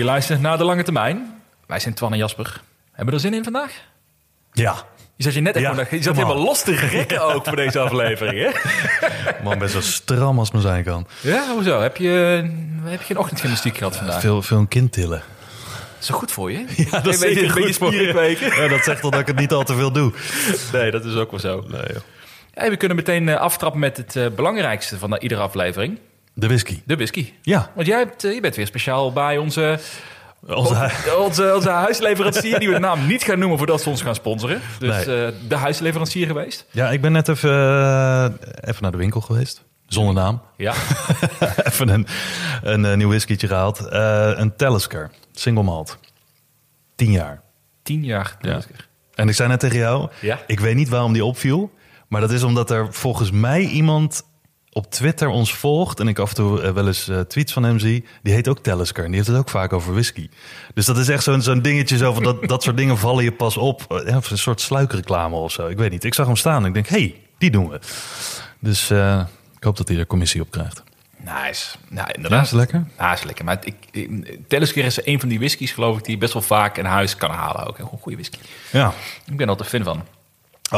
Je luistert naar De Lange Termijn. Wij zijn Twan en Jasper. Hebben we er zin in vandaag? Ja. Je zat je net Ja, je zat helemaal los te rekken ook voor deze aflevering, hè? Man, best wel stram als men zijn kan. Ja, hoezo? Heb je, heb je een ochtendgymnastiek gehad vandaag? Veel, veel een kind tillen. Is dat goed voor je? Ja, dat is zeker een goed voor je. Ja, dat zegt al dat ik het niet al te veel doe. Nee, dat is ook wel zo. Nee, joh. Hey, we kunnen meteen eh, aftrappen met het eh, belangrijkste van de- iedere aflevering. De whisky. De whisky. Ja. Want jij hebt, eh, je bent weer speciaal bij onze, Onze, onze, onze huisleverancier... die we de naam niet gaan noemen voordat ze ons gaan sponsoren. Dus Nee. eh, de huisleverancier geweest. ja, ik ben net even, eh, even naar de winkel geweest. Zonder naam. Ja. even een, een nieuw whiskytje gehaald. Eh, een Talisker. Single malt. 10 jaar. Tien jaar. Ja. En ik zei net tegen jou, Ja. ik weet niet waarom die opviel. Maar dat is omdat er volgens mij iemand op Twitter ons volgt. En ik af en toe eh, wel eens eh, tweets van hem zie. Die heet ook Talisker. En die heeft het ook vaak over whisky. Dus dat is echt zo'n zo'n dingetje. Zo van dat, dat soort dingen vallen je pas op. Eh, of een soort sluikreclame of zo. Ik weet niet. Ik zag hem staan en ik denk, hé, hey, die doen we. Dus ik hoop dat hij er commissie op krijgt. Nice. Nou, Ja, inderdaad. is lekker? Ja, is lekker. Maar ik, ik, Talisker is een van die whiskies, geloof ik, die je best wel vaak in huis kan halen. Ook een goede whisky. Ja. Ik ben er altijd fan van.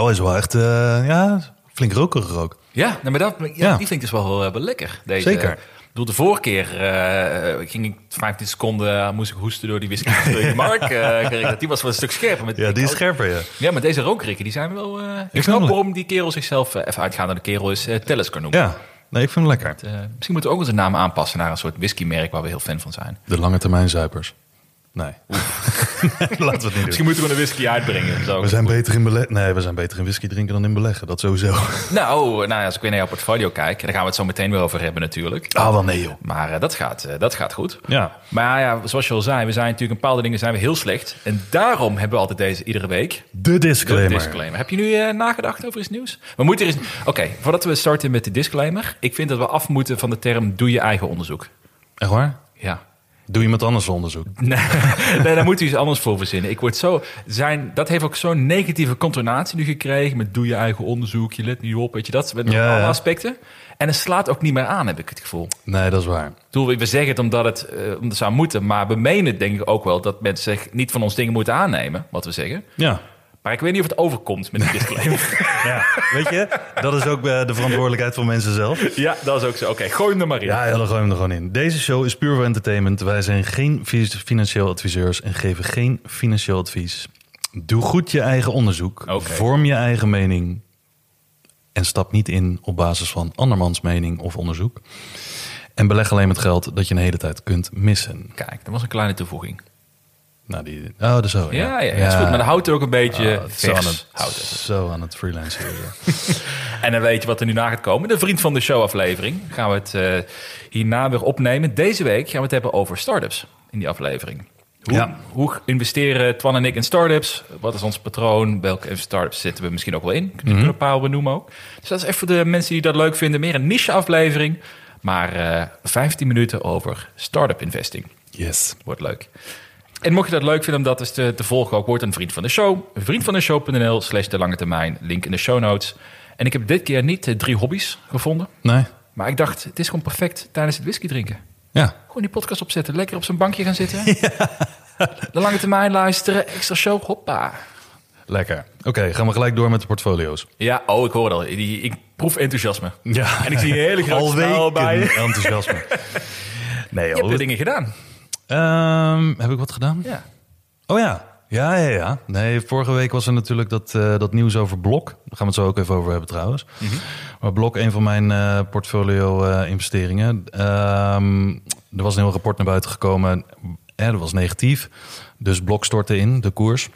Oh, is wel echt, ja, flink rokerig ook. Ja, nou, maar dat, ja, Ja. die vind ik dus wel, wel lekker. Deze, Zeker. Ik bedoel, de vorige keer eh, ging ik 15 seconden, eh, moest ik hoesten door die whisky. je Mark, kreeg. die was wel een stuk scherper. Met, Ja, die is scherper, ja. Ja, maar deze rookrikken, die zijn wel... eh ik snap waarom die kerel zichzelf, even uitgaande de kerel is, eh Talisker noemt. Ja, nee, ik vind hem lekker. Eh, misschien moeten we ook onze naam aanpassen naar een soort whiskymerk waar we heel fan van zijn. De lange termijn zuipers. Nee. Laten we het niet doen. Misschien moeten we een whisky uitbrengen. Zo. We zijn beter in beleggen. Nee, we zijn beter in whisky drinken dan in beleggen. Dat sowieso. Nou, nou ja, als ik weer naar jouw portfolio kijk, daar gaan we het zo meteen weer over hebben natuurlijk. Ah, wel nee, joh. Maar eh, dat, gaat, eh, dat gaat goed. Ja. Maar ja, zoals je al zei, we zijn natuurlijk een bepaalde dingen zijn we heel slecht. En daarom hebben we altijd deze iedere week. De De disclaimer. disclaimer. Heb je nu eh, nagedacht over iets nieuws? We moeten er eens. Oké, voordat we starten met de disclaimer. Ik vind dat we af moeten van de term doe je eigen onderzoek. Echt waar? Ja. Doe iemand anders onderzoek. Nee, nee, daar moet u iets anders voor verzinnen. Ik word zo, zijn, dat heeft ook zo'n negatieve contonatie nu gekregen. Met doe je eigen onderzoek, je let niet op, weet je dat. Met Ja, alle aspecten. En het slaat ook niet meer aan, heb ik het gevoel. Nee, dat is waar. Bedoel, we zeggen het omdat het, eh, omdat het zou moeten. Maar we menen denk ik ook wel dat mensen zich niet van ons dingen moeten aannemen. Wat we zeggen. Ja. Maar ik weet niet of het overkomt met die disclaimer. ja. Weet je, dat is ook eh, de verantwoordelijkheid van mensen zelf. ja, dat is ook zo. Oké, gooi hem er maar in. Ja, ja, dan gooi hem er gewoon in. Deze show is puur voor entertainment. Wij zijn geen fi- financieel adviseurs en geven geen financieel advies. Doe goed je eigen onderzoek. Vorm je eigen mening. En stap niet in op basis van andermans mening of onderzoek. En beleg alleen met geld dat je een hele tijd kunt missen. Kijk, dat was een kleine toevoeging. Nou, die, oh, dat zo. Ja, ja, ja, is goed. Maar dan houdt het ook een beetje Ah, zo, aan het, Houdt zo aan het freelancen. En dan weet je wat er nu na gaat komen. De Vriend van de Show aflevering. Gaan we het eh, hierna weer opnemen. Deze week gaan we het hebben over startups in die aflevering. Hoe, Ja. hoe investeren Twan en ik in startups? Wat is ons patroon? Welke startups zitten we misschien ook wel in? Kunnen we een paar benoemen ook. Dus dat is even voor de mensen die dat leuk vinden. Meer een niche aflevering. Maar eh 15 minuten over startup investing. Yes. Wordt leuk. En mocht je dat leuk vinden om dat eens te, te volgen, ook wordt een vriend van de show. Vriendvandeshow.nl slash de lange termijn. Link in de show notes. En ik heb dit keer niet eh, drie hobby's gevonden. Nee? Maar ik dacht, het is gewoon perfect tijdens het whisky drinken. Ja. Gewoon die podcast opzetten. Lekker op zijn bankje gaan zitten. De lange termijn luisteren. Extra show. Hoppa. Lekker. Oké, gaan we gelijk door met de portfolio's. Ja, oh, ik hoor het al. Die, ik proef enthousiasme. Ja. En ik zie een hele grote Al bij je. weken enthousiasme. Nee, Je joh. hebt de dingen gedaan. Ehm, heb ik wat gedaan? Ja. Oh ja. Ja, ja, ja. Nee, vorige week was er natuurlijk dat, eh, dat nieuws over Blok. Daar gaan we het zo ook even over hebben trouwens. Maar Blok, een van mijn eh, portfolio eh, investeringen. Ehm, er was een heel rapport naar buiten gekomen. Eh, dat was negatief. Dus Blok stortte in, de koers.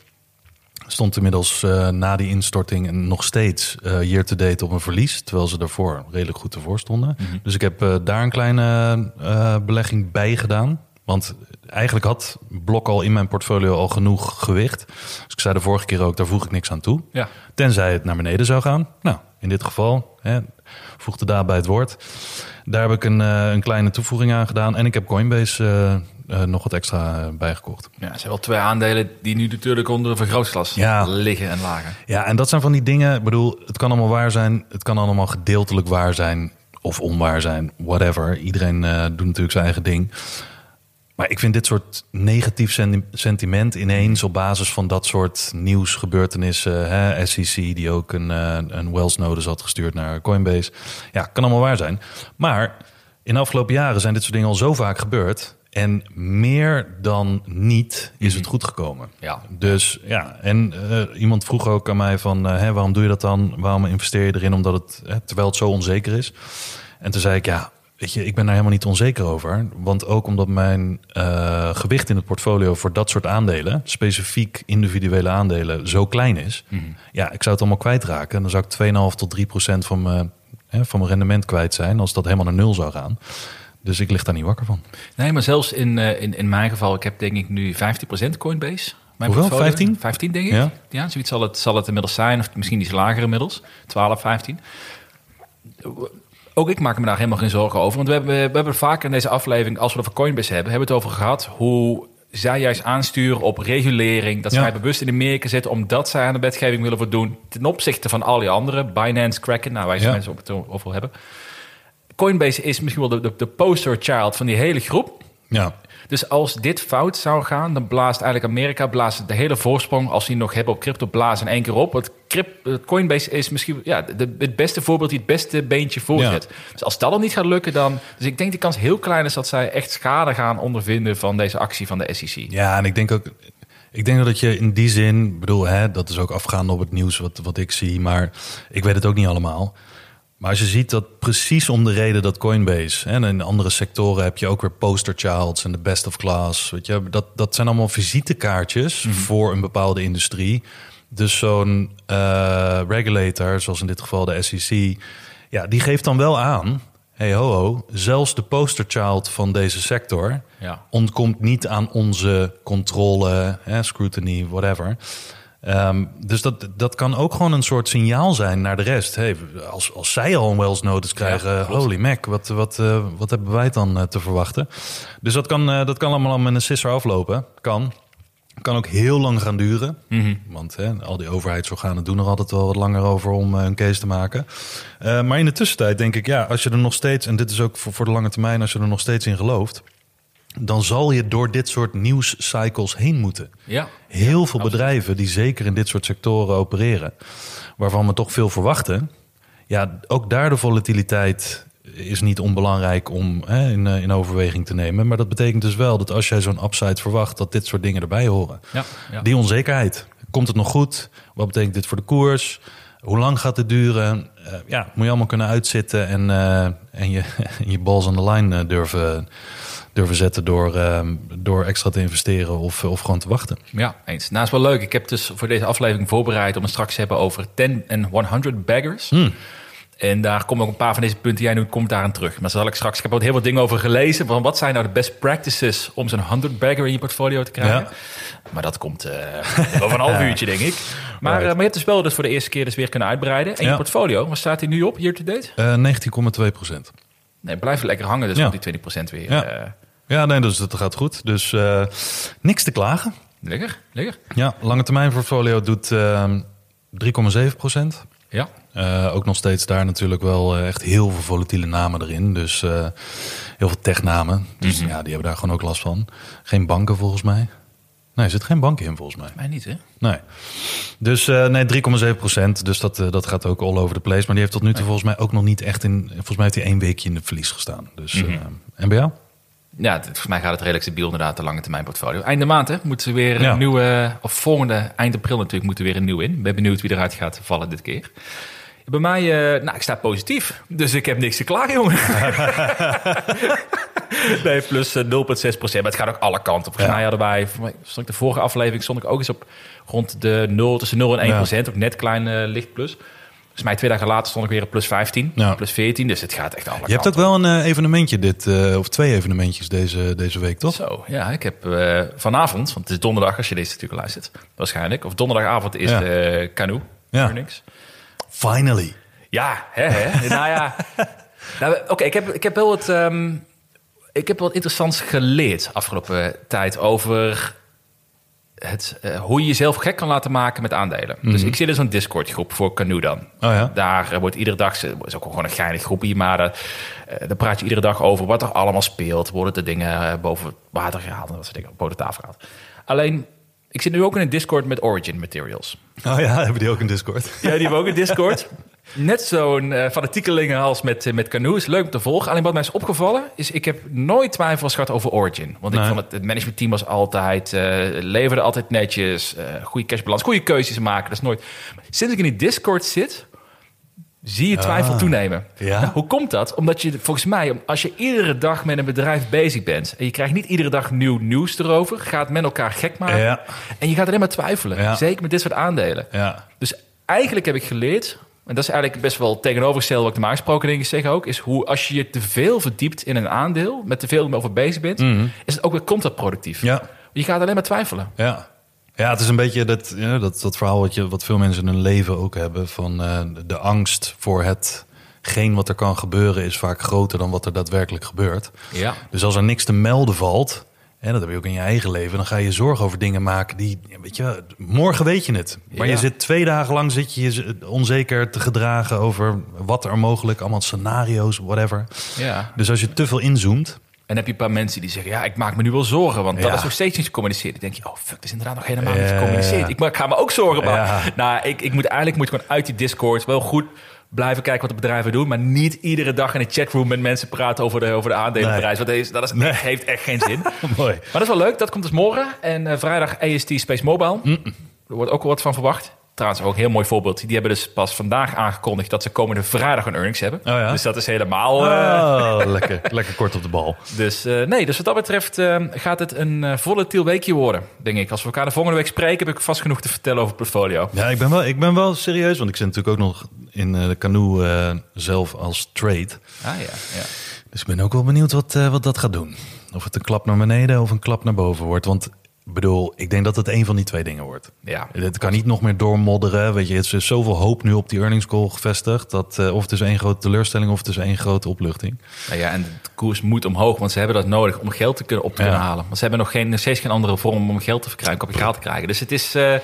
Stond inmiddels na die instorting nog steeds eh year to date op een verlies. Terwijl ze daarvoor redelijk goed ervoor stonden. Dus ik heb daar een kleine belegging bij gedaan. Want eigenlijk had Blok al in mijn portfolio al genoeg gewicht. Dus ik zei de vorige keer ook, daar voeg ik niks aan toe. Ja. Tenzij het naar beneden zou gaan. Nou, in dit geval, hè, voeg de daad bij het woord. Daar heb ik een, eh, een kleine toevoeging aan gedaan. En ik heb Coinbase eh, eh, nog wat extra bijgekocht. Ja, er zijn wel twee aandelen die nu natuurlijk onder een vergrootglas Ja. liggen en lagen. Ja, en dat zijn van die dingen. Ik bedoel, het kan allemaal waar zijn. Het kan allemaal gedeeltelijk waar zijn. Of onwaar zijn. Whatever. Iedereen doet natuurlijk zijn eigen ding. Maar ik vind dit soort negatief senti- sentiment ineens op basis van dat soort nieuwsgebeurtenissen. Hè, SEC die ook een, eh, een Wells notice had gestuurd naar Coinbase. Ja, kan allemaal waar zijn. Maar in de afgelopen jaren zijn dit soort dingen al zo vaak gebeurd. En meer dan niet is het goed gekomen. Ja. Dus ja, en eh, iemand vroeg ook aan mij van, eh, hè, waarom doe je dat dan? Waarom investeer je erin? Omdat het, hè, terwijl het zo onzeker is. En toen zei ik, ja, weet je, ik ben daar helemaal niet onzeker over. Want ook omdat mijn eh, gewicht in het portfolio voor dat soort aandelen, specifiek individuele aandelen, zo klein is. Ja, ik zou het allemaal kwijtraken. En dan zou ik 2,5 tot 3 procent van mijn, hè, van mijn rendement kwijt zijn als dat helemaal naar nul zou gaan. Dus ik lig daar niet wakker van. Nee, maar zelfs in, eh, in, in mijn geval, ik heb denk ik nu 15% Coinbase. Mijn Hoeveel? portfolio. 15? 15 denk ik. Ja. Ja, zoiets zal het, zal het inmiddels zijn. Of misschien iets lager inmiddels. 12, 15. Ook ik maak me daar helemaal geen zorgen over. Want we hebben, we hebben vaak in deze aflevering, als we het over Coinbase hebben, hebben we het over gehad hoe zij juist aansturen op regulering. Dat Ja. zij bewust in Amerika zitten omdat zij aan de wetgeving willen voldoen. Ten opzichte van al die andere. Binance, Kraken, nou wij zijn Ja. mensen op het over hebben. Coinbase is misschien wel de, de, de poster child van die hele groep. Ja, Dus als dit fout zou gaan, dan blaast eigenlijk Amerika blaast de hele voorsprong, als ze die nog hebben op crypto, blazen in één keer op. Want Coinbase is misschien ja, de, het beste voorbeeld die het beste beentje voorzet. Dus als dat dan niet gaat lukken, dan... Dus ik denk die kans heel klein is dat zij echt schade gaan ondervinden van deze actie van de SEC. Ja, en ik denk ook. Ik denk dat je in die zin, bedoel, hè, dat is ook afgaande op het nieuws wat, wat ik zie, maar ik weet het ook niet allemaal. Maar als je ziet dat precies om de reden dat Coinbase en in andere sectoren heb je ook weer poster childs en de best of class, weet je, dat, dat zijn allemaal visitekaartjes voor een bepaalde industrie. Dus zo'n eh, regulator, zoals in dit geval de SEC, ja, die geeft dan wel aan. Hey ho, ho, zelfs de posterchild van deze sector Ja. ontkomt niet aan onze controle, scrutiny, whatever. Ehm, dus dat, dat kan ook gewoon een soort signaal zijn naar de rest. Hey, als, als zij al een Wells notice krijgen, Ja, holy mac, wat, wat, eh, wat hebben wij dan eh, te verwachten? Dus dat kan, eh, dat kan allemaal met een sisser aflopen. Kan. Kan ook heel lang gaan duren. Want hè, al die overheidsorganen doen er altijd wel wat langer over om een case te maken. Maar in de tussentijd denk ik, ja, als je er nog steeds, en dit is ook voor, voor de lange termijn, als je er nog steeds in gelooft, dan zal je door dit soort nieuwscycles heen moeten. Ja. Heel veel bedrijven die zeker in dit soort sectoren opereren, waarvan we toch veel verwachten. Ja, ook daar de volatiliteit is niet onbelangrijk om hè, in, eh, in overweging te nemen. Maar dat betekent dus wel dat als jij zo'n upside verwacht, dat dit soort dingen erbij horen. Ja, ja. Die onzekerheid. Komt het nog goed? Wat betekent dit voor de koers? Hoe lang gaat het duren? Eh, ja, moet je allemaal kunnen uitzitten en, eh, en je, en je balls aan de line durven, durven zetten door, eh, door extra te investeren of, of gewoon te wachten. Ja, eens. Nou, is wel leuk. Ik heb dus voor deze aflevering voorbereid om het straks te hebben over 10 en 100 baggers. En daar komen ook een paar van deze punten die jij noemt, komt daar aan terug. Maar zal ik straks, ik heb ook heel wat dingen over gelezen. Van wat zijn nou de best practices om zo'n 100 bagger in je portfolio te krijgen? Ja. Maar dat komt eh, over een half uurtje, denk ik. Maar, eh, maar je hebt de spel dus voor de eerste keer dus weer kunnen uitbreiden. En je portfolio, waar staat hij nu op, year to date? Eh 19,2 procent. Nee, blijf lekker hangen dus Ja. op die 20% weer. Ja. Ja, nee, dus dat gaat goed. Dus eh, niks te klagen. lekker, lekker. Ja, lange termijn portfolio doet eh 3,7 procent. Ja, Eh, ook nog steeds daar natuurlijk wel eh, echt heel veel volatiele namen erin. Dus heel veel technamen. Dus ja, die hebben daar gewoon ook last van. Geen banken volgens mij. Nee, er zit geen banken in volgens mij. mij niet hè? Nee. Dus nee, 3,7 procent. Dus dat, dat gaat ook all over the place. Maar die heeft tot nu toe volgens mij ook nog niet echt in... Volgens mij heeft hij één weekje in het verlies gestaan. Dus, en bij jou? Ja, volgens mij gaat het redelijk stabiel inderdaad, de lange termijn portfolio. Einde maand hè, moeten we weer Ja. een nieuwe, of volgende, eind april natuurlijk, moeten we weer een nieuw in. Ik ben benieuwd wie eruit gaat vallen dit keer. Bij mij, eh, nou, ik sta positief. Dus ik heb niks te klagen, jongen. nee, plus eh, 0,6 procent. Maar het gaat ook alle kanten op. Volgens Ja. mij hadden wij, stond ik de vorige aflevering, stond ik ook eens op rond de 0, tussen 0 en 1 Ja. procent. Ook net klein eh, licht plus. Volgens mij twee dagen later stond ik weer op plus 15, Ja. plus 14. Dus het gaat echt alle Je hebt ook wel een eh, evenementje dit, eh, of twee evenementjes deze, deze week, toch? Zo, ja, ik heb eh, vanavond, want het is donderdag als je deze natuurlijk luistert, waarschijnlijk. Of donderdagavond is Ja. de Canoe Ja. earnings. Finally. Ja, hè, hè. nou ja. Nou, Oké, ik, heb, ik heb wel wat, ehm, ik heb wat interessants geleerd afgelopen tijd over het, eh, hoe je jezelf gek kan laten maken met aandelen. Dus ik zit in zo'n Discord groep voor Canoe dan. Oh ja? Daar eh, wordt iedere dag, het is ook gewoon een geinig groepje, maar eh, eh, daar praat je iedere dag over wat er allemaal speelt. Worden de dingen boven water gehaald en dat soort dingen, boven de tafel gehaald. Alleen, ik zit nu ook in een Discord met Origin Materials. Oh ja, hebben die ook een Discord? Ja, die hebben ook een Discord. Net zo'n eh fanatiekelingen als met, eh, met Canoe. Is leuk om te volgen. Alleen wat mij is opgevallen, is ik heb nooit twijfels gehad over Origin. Want ik vond het, het managementteam was altijd, eh leverde altijd netjes, goede cashbalans, goede keuzes maken. Dat is nooit. Sinds ik in die Discord zit, zie je twijfel Ah. toenemen. Ja? Nou, hoe komt dat? Omdat je volgens mij, als je iedere dag met een bedrijf bezig bent en je krijgt niet iedere dag nieuw nieuws erover, gaat men elkaar gek maken. Ja. En je gaat alleen maar twijfelen. Ja. Zeker met dit soort aandelen. Ja. Dus eigenlijk heb ik geleerd, en dat is eigenlijk best wel tegenovergesteld wat ik normaal gesproken denk ik zeg ook, is hoe als je je te veel verdiept in een aandeel, met te veel over bezig bent, is het ook weer contraproductief. Mhm. Je gaat alleen maar twijfelen. Ja. Ja, het is een beetje dat, ja, dat, dat verhaal wat, je, wat veel mensen in hun leven ook hebben. Van eh, de angst voor hetgeen wat er kan gebeuren is vaak groter dan wat er daadwerkelijk gebeurt. Ja. Dus als er niks te melden valt, en dat heb je ook in je eigen leven, dan ga je zorgen over dingen maken die, weet je, morgen weet je het. Maar Ja. je zit twee dagen lang zit je je onzeker te gedragen over wat er mogelijk, allemaal scenario's, whatever. ja. Dus als je te veel inzoomt, En heb je een paar mensen die zeggen, ja, ik maak me nu wel zorgen, want dat Ja. is nog steeds niet gecommuniceerd. Dan denk je, oh fuck, dat is inderdaad nog helemaal niet gecommuniceerd. Ik, ga me ook zorgen maken. Nou, ik, ik moet eigenlijk moet ik gewoon uit die Discord wel goed blijven kijken wat de bedrijven doen, maar niet iedere dag in de chatroom met mensen praten over de, over de aandelenprijs. Want dat, is, dat is, Nee. heeft echt geen zin. mooi. Maar dat is wel leuk, dat komt dus morgen. En eh, vrijdag AST Space Mobile. Er wordt ook wel wat van verwacht. Trouwens, ook een heel mooi voorbeeld. Die hebben dus pas vandaag aangekondigd dat ze komende vrijdag een earnings hebben. Oh ja? Dus dat is helemaal... eh, Oh, lekker, lekker kort op de bal. dus eh, nee, dus wat dat betreft eh, gaat het een eh, volatiel weekje worden, denk ik. Als we elkaar de volgende week spreken, heb ik vast genoeg te vertellen over portfolio. Ja, ik ben wel, ik ben wel serieus, want ik zit natuurlijk ook nog in eh, de canoe eh, zelf als trade. Ah ja, ja. Dus ik ben ook wel benieuwd wat, eh, wat dat gaat doen. Of het een klap naar beneden of een klap naar boven wordt. Want ik bedoel, ik denk dat het een van die twee dingen wordt. Ja. Het kan niet nog meer doormodderen. Weet je, het is zoveel hoop nu op die earnings call gevestigd. Dat eh, of het is één grote teleurstelling of het is één grote opluchting. Nou ja, en de koers moet omhoog, want ze hebben dat nodig om geld te kunnen op te Ja. kunnen halen. Want ze hebben nog geen, nog steeds geen andere vorm om geld te verkrijgen, kapitaal te krijgen. Dus het is, eh,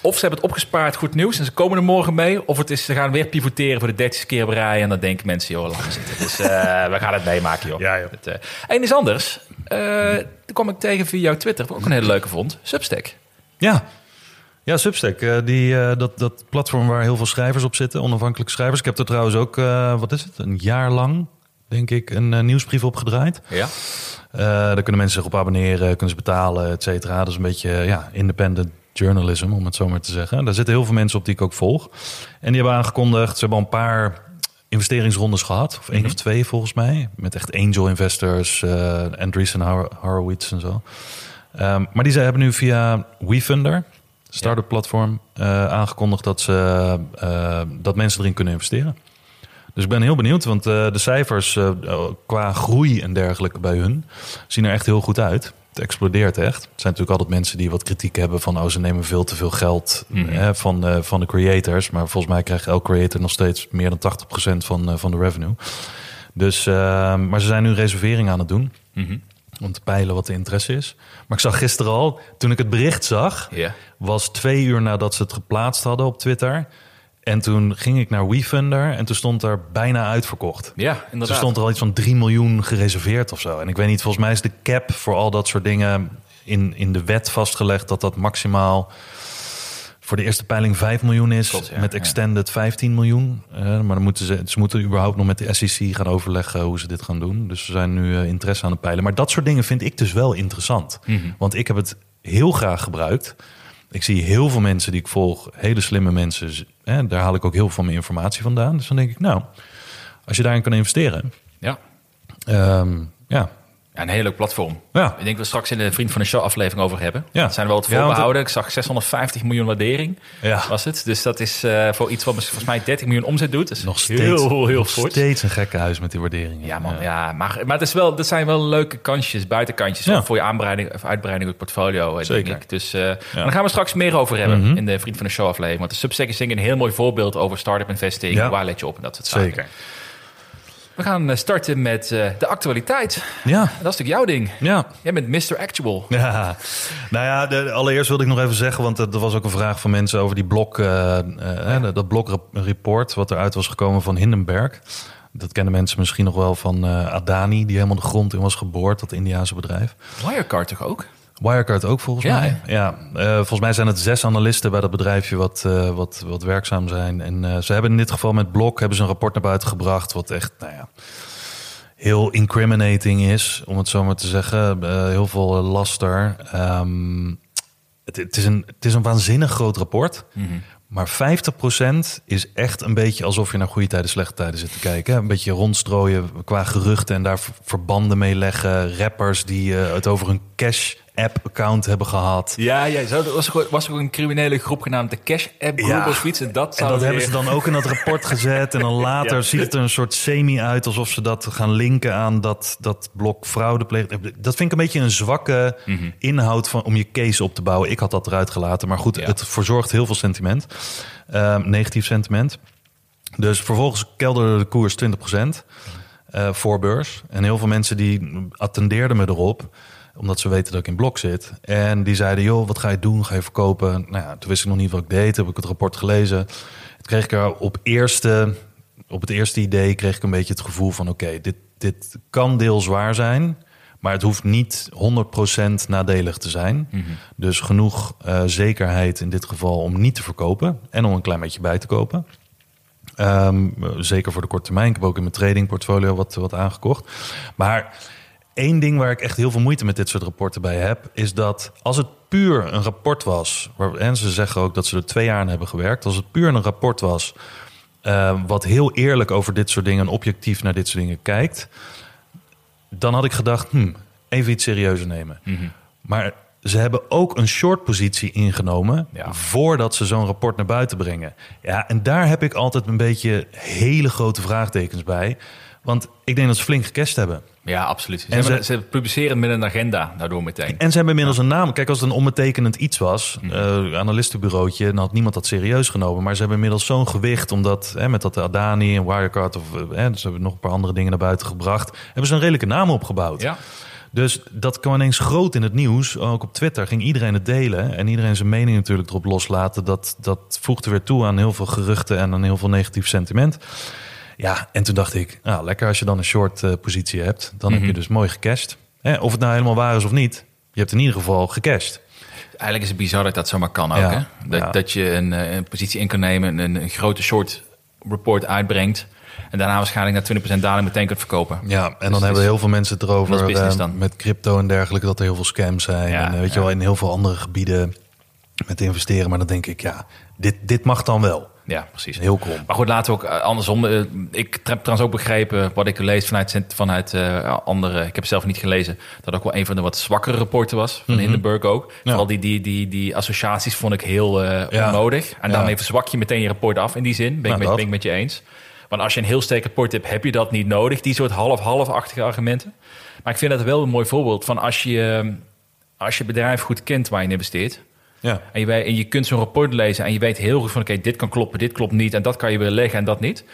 of ze hebben het opgespaard, goed nieuws, en ze komen er morgen mee. Of het is, ze gaan weer pivoteren voor de dertigste keer rij. En dan denken mensen, joh, laat maar zitten. Dus eh, we gaan het meemaken, joh. Ja, joh. Het, en iets anders, daar kwam ik tegen via jouw Twitter, wat ik ook een hele leuke vond. Substack. Ja. Ja, Substack, eh, die, eh, dat, dat platform waar heel veel schrijvers op zitten, onafhankelijke schrijvers. Ik heb er trouwens ook, wat is het, een jaar lang, denk ik, een nieuwsbrief op gedraaid. Ja. Daar kunnen mensen zich op abonneren, kunnen ze betalen, et cetera. Dat is een beetje ja, independent journalism, om het zo maar te zeggen. Daar zitten heel veel mensen op die ik ook volg. En die hebben aangekondigd, ze hebben al een paar investeringsrondes gehad. Of één of twee volgens mij. Met echt angel investors, eh Andreessen Hor- Horowitz en zo. Ehm, maar die ze hebben nu via WeFunder, start-up platform, eh, aangekondigd dat, ze, eh, dat mensen erin kunnen investeren. Dus ik ben heel benieuwd, want de cijfers qua groei en dergelijke bij hun zien er echt heel goed uit. Het explodeert echt. Het zijn natuurlijk altijd mensen die wat kritiek hebben van... oh, ze nemen veel te veel geld hè, van, eh, van de creators. Maar volgens mij krijgt elk creator nog steeds meer dan 80% van, eh, van de revenue. Dus, eh, maar ze zijn nu reservering aan het doen. Om te peilen wat de interesse is. Maar ik zag gisteren al, toen ik het bericht zag... Was twee uur nadat ze het geplaatst hadden op Twitter... En toen ging ik naar WeFunder en toen stond er bijna uitverkocht. Ja, Dus inderdaad. er stond er al iets van 3 miljoen gereserveerd of zo. En ik weet niet, volgens mij is de cap voor al dat soort dingen in, in de wet vastgelegd dat dat maximaal voor de eerste peiling 5 miljoen is. Klopt, ja, met ja. extended 15 miljoen. Eh, maar dan moeten ze, ze moeten überhaupt nog met de SEC gaan overleggen hoe ze dit gaan doen. Dus ze zijn nu eh, interesse aan het peilen. Maar dat soort dingen vind ik dus wel interessant. Mhm. Want ik heb het heel graag gebruikt. Ik zie heel veel mensen die ik volg, hele slimme mensen. Hè, daar haal ik ook heel veel van mijn informatie vandaan. Dus dan denk ik, nou, als je daarin kan investeren, Ja. Ehm, ja, Ja, een heel leuk platform. Ja. Ik denk dat we straks in de Vriend van de Show aflevering over hebben. Ja. Dat zijn we wel want voorbehouden. Ik zag 650 miljoen waardering Ja. was het. Dus dat is eh, voor iets wat volgens mij 30 miljoen omzet doet. is Nog steeds, heel, heel nog fort. steeds een gekke huis met die waarderingen. Ja, man. Ja, maar, maar het is wel, dat zijn wel leuke kansjes, buitenkantjes Ja. voor je aanbreiding, of uitbreiding op het portfolio, eh, Zeker. denk ik. Dus eh daar gaan we straks meer over hebben Mhm. in de Vriend van de Show aflevering. Want de Substack is een heel mooi voorbeeld over start-up investing. Waar let je op en dat soort zaken. Zeker. We gaan eh, starten met eh, de actualiteit. Ja, Dat is natuurlijk jouw ding. ja. Jij bent Mr. Actual. Ja, nou ja, de, allereerst wilde ik nog even zeggen, want er was ook een vraag van mensen over die blok, eh, eh, dat blokreport wat eruit was gekomen van Hindenburg. Dat kennen mensen misschien nog wel van eh, Adani, die helemaal de grond in was geboord, dat Indiaanse bedrijf. Wirecard toch ook? Wirecard ook volgens Ja, mij. Ja, eh, volgens mij zijn het zes analisten bij dat bedrijfje wat, eh, wat, wat werkzaam zijn. En eh, ze hebben in dit geval met Blok hebben ze een rapport naar buiten gebracht, wat echt, nou ja, heel incriminating is, om het zo maar te zeggen. Heel veel laster. Ehm, het, het, is een, het is een waanzinnig groot rapport. Maar 50% is echt een beetje alsof je naar goede tijden, slechte tijden zit te kijken. Een beetje rondstrooien qua geruchten en daar ver- verbanden mee leggen. Rappers die het over een cash-app-account hebben gehad. Ja, ja zo, er was, ook, was ook een criminele groep genaamd de Cash App Group Ja. of zoiets. En dat, En dat weer- hebben ze dan ook in dat rapport gezet. En dan later Ja. ziet het er een soort semi uit alsof ze dat gaan linken aan dat, dat blok fraude pleegt. Dat vind ik een beetje een zwakke Mhm. inhoud van, om je case op te bouwen. Ik had dat eruit gelaten. Maar goed, Ja. het verzorgt heel veel sentiment. Ehm, negatief sentiment. Dus vervolgens kelderde de koers 20% eh voor beurs. En heel veel mensen die attendeerden me erop omdat ze weten dat ik in blok zit. En die zeiden, joh, wat ga je doen? Ga je verkopen? Nou ja, toen wist ik nog niet wat ik deed. Heb ik het rapport gelezen. Toen kreeg ik er op, eerste, op het eerste idee kreeg ik een beetje het gevoel van... oké, dit, dit kan deels waar zijn... maar het hoeft niet 100% nadelig te zijn. Dus genoeg eh, zekerheid in dit geval om niet te verkopen... en om een klein beetje bij te kopen. Ehm, zeker voor de korte termijn. Ik heb ook in mijn tradingportfolio wat, wat aangekocht. Maar één ding waar ik echt heel veel moeite met dit soort rapporten bij heb, is dat als het puur een rapport was, waar, en ze zeggen ook dat ze er twee jaar aan hebben gewerkt, als het puur een rapport was, eh, wat heel eerlijk over dit soort dingen en objectief naar dit soort dingen kijkt, dan had ik gedacht, hm, even iets serieuzer nemen. Maar ze hebben ook een short positie ingenomen Ja. voordat ze zo'n rapport naar buiten brengen. Ja, en daar heb ik altijd een beetje hele grote vraagtekens bij. Want ik denk dat ze flink gecast hebben. Ja, absoluut. Ze, En hebben- ze- ze publiceren met een agenda daardoor meteen. En ze hebben inmiddels een naam. Kijk, als het een onbetekenend iets was, eh analistenbureauotje, dan had niemand dat serieus genomen. Maar ze hebben inmiddels zo'n gewicht, omdat hè, met dat Adani en Wirecard, of eh, hè, ze hebben nog een paar andere dingen naar buiten gebracht, hebben ze een redelijke naam opgebouwd. Ja. Dus dat kwam ineens groot in het nieuws. Ook op Twitter ging iedereen het delen. En iedereen zijn mening natuurlijk erop loslaten. Dat, dat voegde weer toe aan heel veel geruchten en aan heel veel negatief sentiment. Ja, en toen dacht ik, nou, lekker als je dan een short eh, positie hebt. Dan heb je dus mooi gecashed. Of het nou helemaal waar is of niet. Je hebt in ieder geval gecashed. Eigenlijk is het bizar dat dat zomaar kan ook. Ja. Hè? Dat, Ja. dat je een, eh, een positie in kan nemen, een, een grote short report uitbrengt. En daarna waarschijnlijk naar 20% daling meteen kunt verkopen. Ja, en dan het hebben is- heel veel mensen het erover dan. met crypto en dergelijke, dat er heel veel scams zijn. Ja, en weet je wel, in heel veel andere gebieden met investeren. Maar dan denk ik, ja, dit, dit mag dan wel. Ja, precies. Heel krom. Maar goed, laten we ook eh, andersom. eh, ik heb trouwens ook begrepen wat ik lees vanuit, vanuit eh, andere. Ik heb zelf niet gelezen. Dat ook wel een van de wat zwakkere rapporten was. Van Hindenburg ook. Vooral die, die, die, die associaties vond ik heel Ja. onnodig. En Ja. daarmee verzwak je meteen je rapport af in die zin. Ben, Nou, ik, met, ben ik met je eens. Want als je een heel sterk rapport hebt, heb je dat niet nodig. Die soort half-half-achtige argumenten. Maar ik vind dat wel een mooi voorbeeld van als je, als je bedrijf goed kent waar je in investeert. Ja. En je, weet- en je kunt zo'n rapport lezen en je weet heel goed van... oké, dit kan kloppen, dit klopt niet en dat kan je weer leggen en dat niet.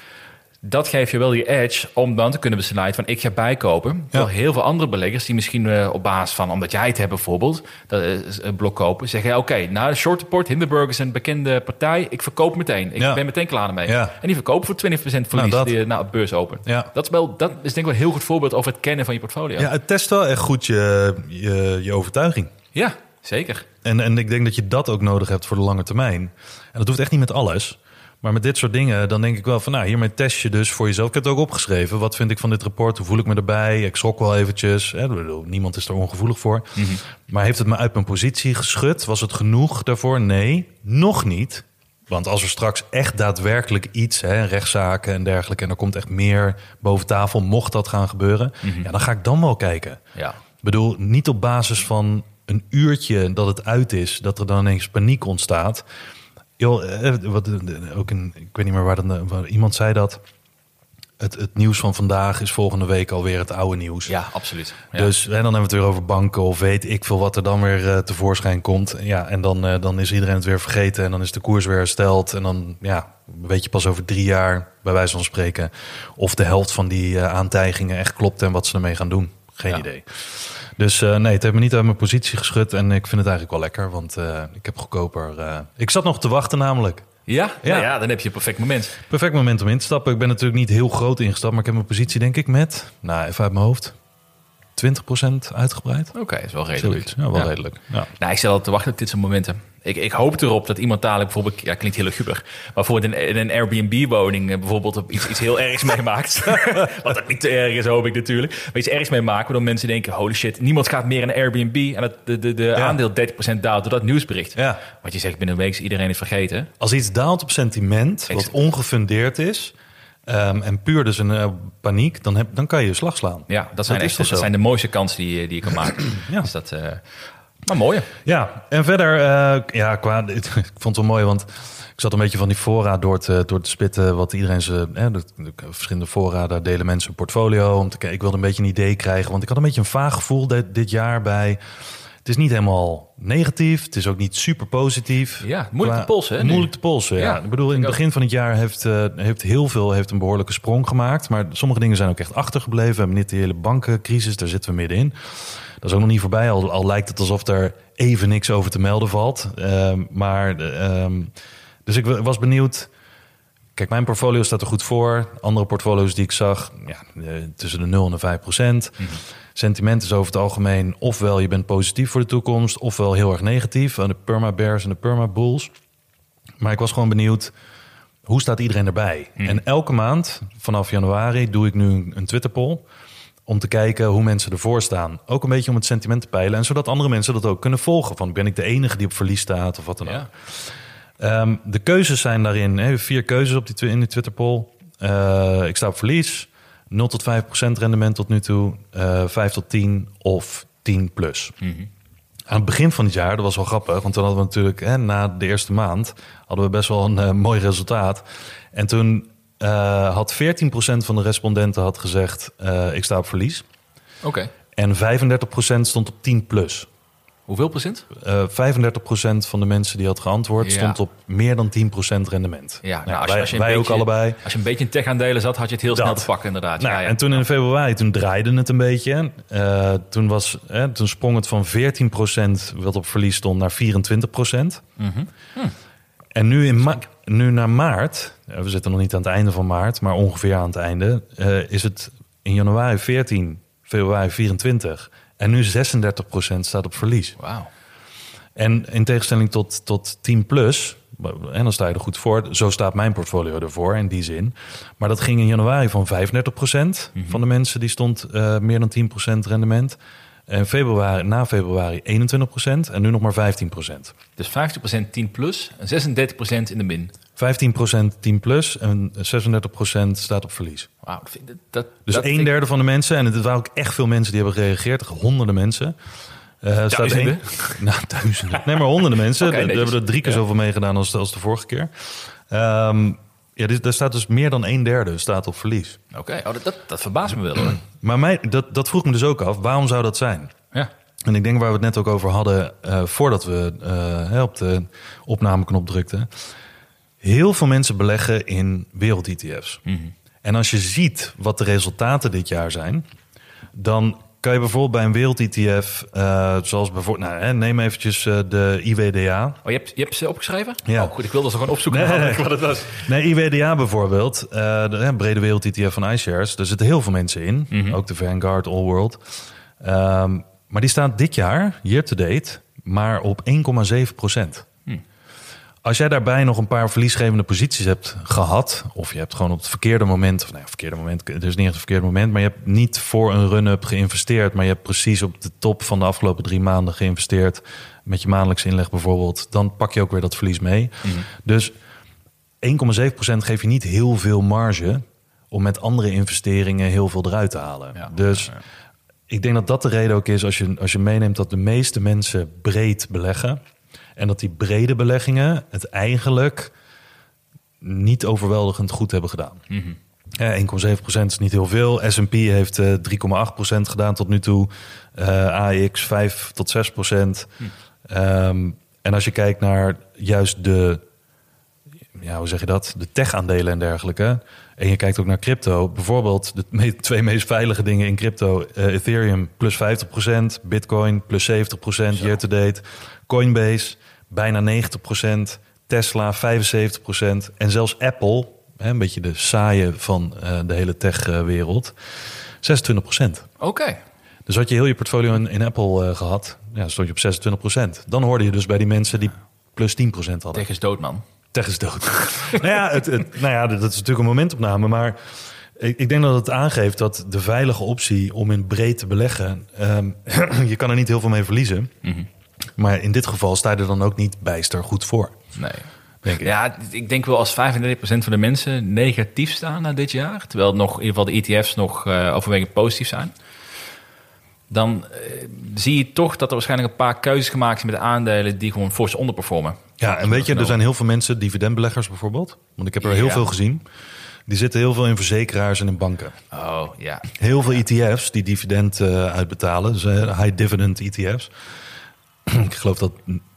Dat geeft je wel die edge om dan te kunnen besluiten van ik ga bijkopen. Terwijl heel veel andere beleggers die misschien eh, op basis van... omdat jij het hebt bijvoorbeeld, dat is een blok kopen... zeggen ja, oké, na de short report, Hindenburg is een bekende partij... ik verkoop meteen, ik Ja. ben meteen klaar ermee. Ja. En die verkopen voor 20% verlies Nou, dat. die, na de beurs open. Ja. Dat, is wel, dat is denk ik wel een heel goed voorbeeld over het kennen van je portfolio. ja, het test wel echt goed je, je, je overtuiging. Ja, zeker. En, en ik denk dat je dat ook nodig hebt voor de lange termijn. En dat hoeft echt niet met alles. Maar met dit soort dingen, dan denk ik wel van... nou, hiermee test je dus voor jezelf. Ik heb het ook opgeschreven. Wat vind ik van dit rapport? Hoe voel ik me erbij? Ik schrok wel eventjes. Hè, niemand is er ongevoelig voor. Maar heeft het me uit mijn positie geschud? Was het genoeg daarvoor? Nee, nog niet. Want als er straks echt daadwerkelijk iets, hè, rechtszaken en dergelijke, en er komt echt meer boven tafel, mocht dat gaan gebeuren, ja, dan ga ik dan wel kijken. Ja. Ik bedoel, niet op basis van een uurtje dat het uit is, dat er dan ineens paniek ontstaat. Joh, eh, wat, eh, ook een, ik weet niet meer waar, dan, waar iemand zei dat. Het, het nieuws van vandaag is volgende week alweer het oude nieuws. Ja, absoluut. Ja. Dus en dan hebben we het weer over banken of weet ik veel wat er dan weer eh, tevoorschijn komt. Ja, en dan, eh, dan is iedereen het weer vergeten en dan is de koers weer hersteld. En dan ja, weet je pas over drie jaar, bij wijze van spreken, of de helft van die eh, aantijgingen echt klopt en wat ze ermee gaan doen. Geen Ja. idee. Dus eh, nee, het heeft me niet uit mijn positie geschud en ik vind het eigenlijk wel lekker, want eh, ik heb goedkoper. eh, ik zat nog te wachten namelijk. ja? Ja. Nou ja, dan heb je een perfect moment. Perfect moment om in te stappen. Ik ben natuurlijk niet heel groot ingestapt, maar ik heb mijn positie denk ik met, nou even uit mijn hoofd, 20% uitgebreid. Oké, is wel redelijk. Zoiets. Ja, wel Ja. redelijk. Ja. Nou, ik stel altijd te wachten op dit soort momenten. Ik, ik hoop erop dat iemand dadelijk bijvoorbeeld, ja, klinkt heel luguber, maar bijvoorbeeld in, een Airbnb-woning eh, bijvoorbeeld op iets, iets heel ergs meemaakt. Wat ook niet te erg is, hoop ik natuurlijk. Maar iets ergs meemaken, waardoor mensen denken, holy shit, niemand gaat meer in een Airbnb en het de, de, de aandeel 30% daalt door dat nieuwsbericht. Ja. Wat je zegt, binnen een week is iedereen het vergeten. Als iets daalt op sentiment, wat ongefundeerd is, ehm, en puur dus een eh, paniek, dan, heb, dan kan je je slag slaan. Ja, dat zijn, echt, dat zijn de mooiste kansen die, die je kan maken. Ja. Dus dat, eh, maar mooi. Ja, en verder, eh, ja, qua, ik vond het wel mooi, want ik zat een beetje van die fora door te, door te spitten, wat iedereen ze, hè, de, de verschillende fora, daar delen mensen een portfolio om te kijken. Ik wilde een beetje een idee krijgen, want ik had een beetje een vaag gevoel dit, dit jaar bij. Het is niet helemaal negatief, het is ook niet super positief. Ja, moeilijk te polsen, hè? Moeilijk te polsen, ja. Ja, ik bedoel, in het begin van het jaar heeft, eh, heeft heel veel heeft een behoorlijke sprong gemaakt. Maar sommige dingen zijn ook echt achtergebleven. We hebben niet de hele bankencrisis, daar zitten we middenin. Dat is ook nog niet voorbij, al, al lijkt het alsof er even niks over te melden valt. Ehm, maar, eh, ehm, dus ik wa- was benieuwd. Kijk, mijn portfolio staat er goed voor. Andere portfolio's die ik zag, ja, eh, tussen de 0 en de 5 procent. Sentiment is over het algemeen ofwel je bent positief voor de toekomst, ofwel heel erg negatief. Aan de perma bears en de perma bulls. Maar ik was gewoon benieuwd, hoe staat iedereen erbij? En elke maand, vanaf januari, doe ik nu een- een Twitter poll. Om te kijken hoe mensen ervoor staan. Ook een beetje om het sentiment te peilen. En zodat andere mensen dat ook kunnen volgen. Van ben ik de enige die op verlies staat of wat dan ook. Ja. Ehm, de keuzes zijn daarin. Hè, vier keuzes op die, in die Twitter poll. Eh, ik sta op verlies. 0 tot 5 procent rendement tot nu toe. eh 5 tot 10 of 10 plus. Aan het begin van het jaar, dat was wel grappig. Want toen hadden we natuurlijk, hè, na de eerste maand... hadden we best wel een eh, mooi resultaat. En toen eh, had 14 procent van de respondenten had gezegd... eh, ik sta op verlies. Oké. En 35 procent stond op 10 plus. Hoeveel procent? Eh 35% van de mensen die had geantwoord Ja. stond op meer dan 10% rendement. Ja, Nou, nou, als je, wij, als je een wij beetje, ook allebei. Als je een beetje in tech-aandelen zat, had je het heel snel te pakken, inderdaad. Nou, ja, ja. En toen in februari, toen draaide het een beetje. Toen, was, eh, toen sprong het van 14% wat op verlies stond naar 24%. Mhm. En nu, in ma- nu naar maart, eh, we zitten nog niet aan het einde van maart, maar ongeveer aan het einde, eh, is het in januari 14, februari 24 en nu 36% staat op verlies. Wauw. En in tegenstelling tot, tot 10 plus, en dan sta je er goed voor. Zo staat mijn portfolio ervoor in die zin. Maar dat ging in januari van 35% van de mensen die stond eh, meer dan 10% rendement. En februari, na februari 21% en nu nog maar 15%. Dus 50% 10 plus en 36% in de min. 15% 10 plus en 36% staat op verlies. Wauw, dat Dus dat een ik- derde van de mensen, en het waren ook echt veel mensen die hebben gereageerd, honderden mensen. Eh, staat Duizenden? één- nou, duizenden. Nee, maar honderden mensen. Netjes. hebben er drie keer Ja. zoveel meegedaan als, de- als de vorige keer. Ehm, ja, dit, daar staat dus meer dan een derde staat op verlies. Oké, oh, dat, dat, dat verbaast me wel hoor. Maar mij, dat, dat vroeg me dus ook af, waarom zou dat zijn? Ja. En ik denk waar we het net ook over hadden, eh, voordat we eh, op de opnameknop drukten. Heel veel mensen beleggen in wereld-ETF's. En als je ziet wat de resultaten dit jaar zijn, dan kan je bijvoorbeeld bij een wereld-ETF, eh, zoals bijvoorbeeld, nou, hè, neem eventjes eh, de IWDA. Oh, je hebt, je hebt ze opgeschreven? Ja. Oh, goed, ik wilde ze gewoon opzoeken Nee, wat het was. Nee, IWDA bijvoorbeeld, eh, de brede wereld-ETF van iShares. Daar zitten heel veel mensen in, ook de Vanguard All World. Ehm, maar die staat dit jaar, year to date, maar op 1,7 procent. Als jij daarbij nog een paar verliesgevende posities hebt gehad, of je hebt gewoon op het verkeerde moment, of nou ja, verkeerde moment, het is niet echt een verkeerde moment, maar je hebt niet voor een run-up geïnvesteerd, maar je hebt precies op de top van de afgelopen drie maanden geïnvesteerd, met je maandelijks inleg bijvoorbeeld, dan pak je ook weer dat verlies mee. Dus 1,7% geef je niet heel veel marge om met andere investeringen heel veel eruit te halen. Ja. Dus ik denk dat dat de reden ook is als je, als je meeneemt dat de meeste mensen breed beleggen. En dat die brede beleggingen het eigenlijk niet overweldigend goed hebben gedaan. Ja, 1,7% is niet heel veel. S&P heeft eh 3,8% gedaan tot nu toe. Eh AX 5 tot 6%. Ehm, en als je kijkt naar juist de, ja, hoe zeg je dat? De tech-aandelen en dergelijke. En je kijkt ook naar crypto. Bijvoorbeeld de me- twee meest veilige dingen in crypto. eh, Ethereum plus 50%, Bitcoin plus 70% year to date. Coinbase bijna 90%, Tesla 75% en zelfs Apple, hè, een beetje de saaie van eh, de hele tech-wereld, 26%. Oké. Dus had je heel je portfolio in, in Apple eh, gehad, ja, stond je op 26%. Dan hoorde je dus bij die mensen die plus 10% hadden. Tech is dood, man. Tech is dood. nou, ja, het, het- nou ja, dat is natuurlijk een momentopname. Maar ik, denk dat het aangeeft dat de veilige optie om in breed te beleggen... ehm, je kan er niet heel veel mee verliezen. Maar in dit geval sta je er dan ook niet bijster goed voor. Nee. Denk ik. Ja, ik denk wel als 35% van de mensen negatief staan na dit jaar, terwijl nog in ieder geval de ETF's nog eh, overwegend positief zijn, dan eh, zie je toch dat er waarschijnlijk een paar keuzes gemaakt zijn met aandelen die gewoon fors onderperformen. Ja, en weet je, er zijn heel veel mensen, dividendbeleggers bijvoorbeeld. Want ik heb er heel Ja. veel gezien. Die zitten heel veel in verzekeraars en in banken. Oh ja. Heel veel ETF's die dividend eh, uitbetalen. Dus high dividend ETF's. Ik geloof dat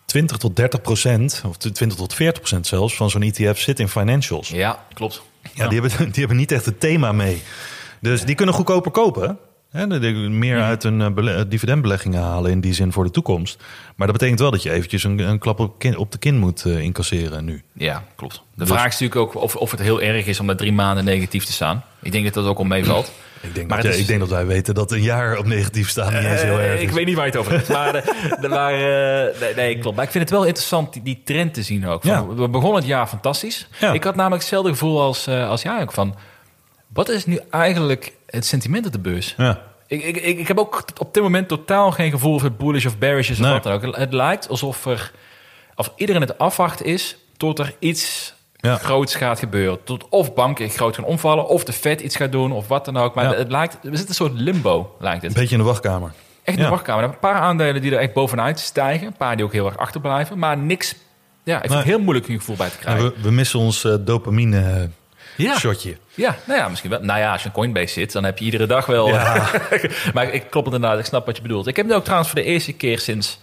20 tot 30 procent, of 20 tot 40 procent zelfs, van zo'n ETF zit in financials. Ja, klopt. Ja, die, hebben, die hebben niet echt het thema mee. Dus die kunnen goedkoper kopen. Hè, meer uit hun eh, bele- dividendbeleggingen halen in die zin voor de toekomst. Maar dat betekent wel dat je eventjes een, een klap op, kin- op de kin moet eh, incasseren nu. Ja, klopt. De Dus- vraag is natuurlijk ook of, of het heel erg is om met drie maanden negatief te staan. Ik denk dat dat ook al meevalt. Ik denk, Maar dat, is- ik denk dat wij weten dat een jaar op negatief staan niet eens heel Eh, erg Ik is. weet niet waar je het over hebt. Maar, maar eh, nee, nee, klopt. Maar ik vind het wel interessant die, die trend te zien ook. Van. We begonnen het jaar fantastisch. Ik had namelijk hetzelfde gevoel als, eh, als jij ook van... Wat is nu eigenlijk het sentiment op de beurs? Ja. Ik, ik, ik, ik heb ook op dit moment totaal geen gevoel of het bullish of bearish is of Nee. wat dan ook. Het lijkt alsof er, of iedereen het afwacht is tot er iets Ja. groots gaat gebeuren. Tot of banken groot gaan omvallen, of de Fed iets gaat doen, of wat dan ook. Maar Ja. het lijkt, we zitten een soort limbo, lijkt het. Een beetje in de wachtkamer. Echt in Ja. de wachtkamer. Een paar aandelen die er echt bovenuit stijgen. Een paar die ook heel erg achterblijven. Maar niks... Ja, ik vind het heel moeilijk een gevoel bij te krijgen. we, we missen ons eh, dopamine Ja. shotje. Ja, nou ja, misschien wel. Nou ja, als je een Coinbase zit, dan heb je iedere dag wel... maar ik het inderdaad, ik snap wat je bedoelt. Ik heb nu ook trouwens voor de eerste keer sinds...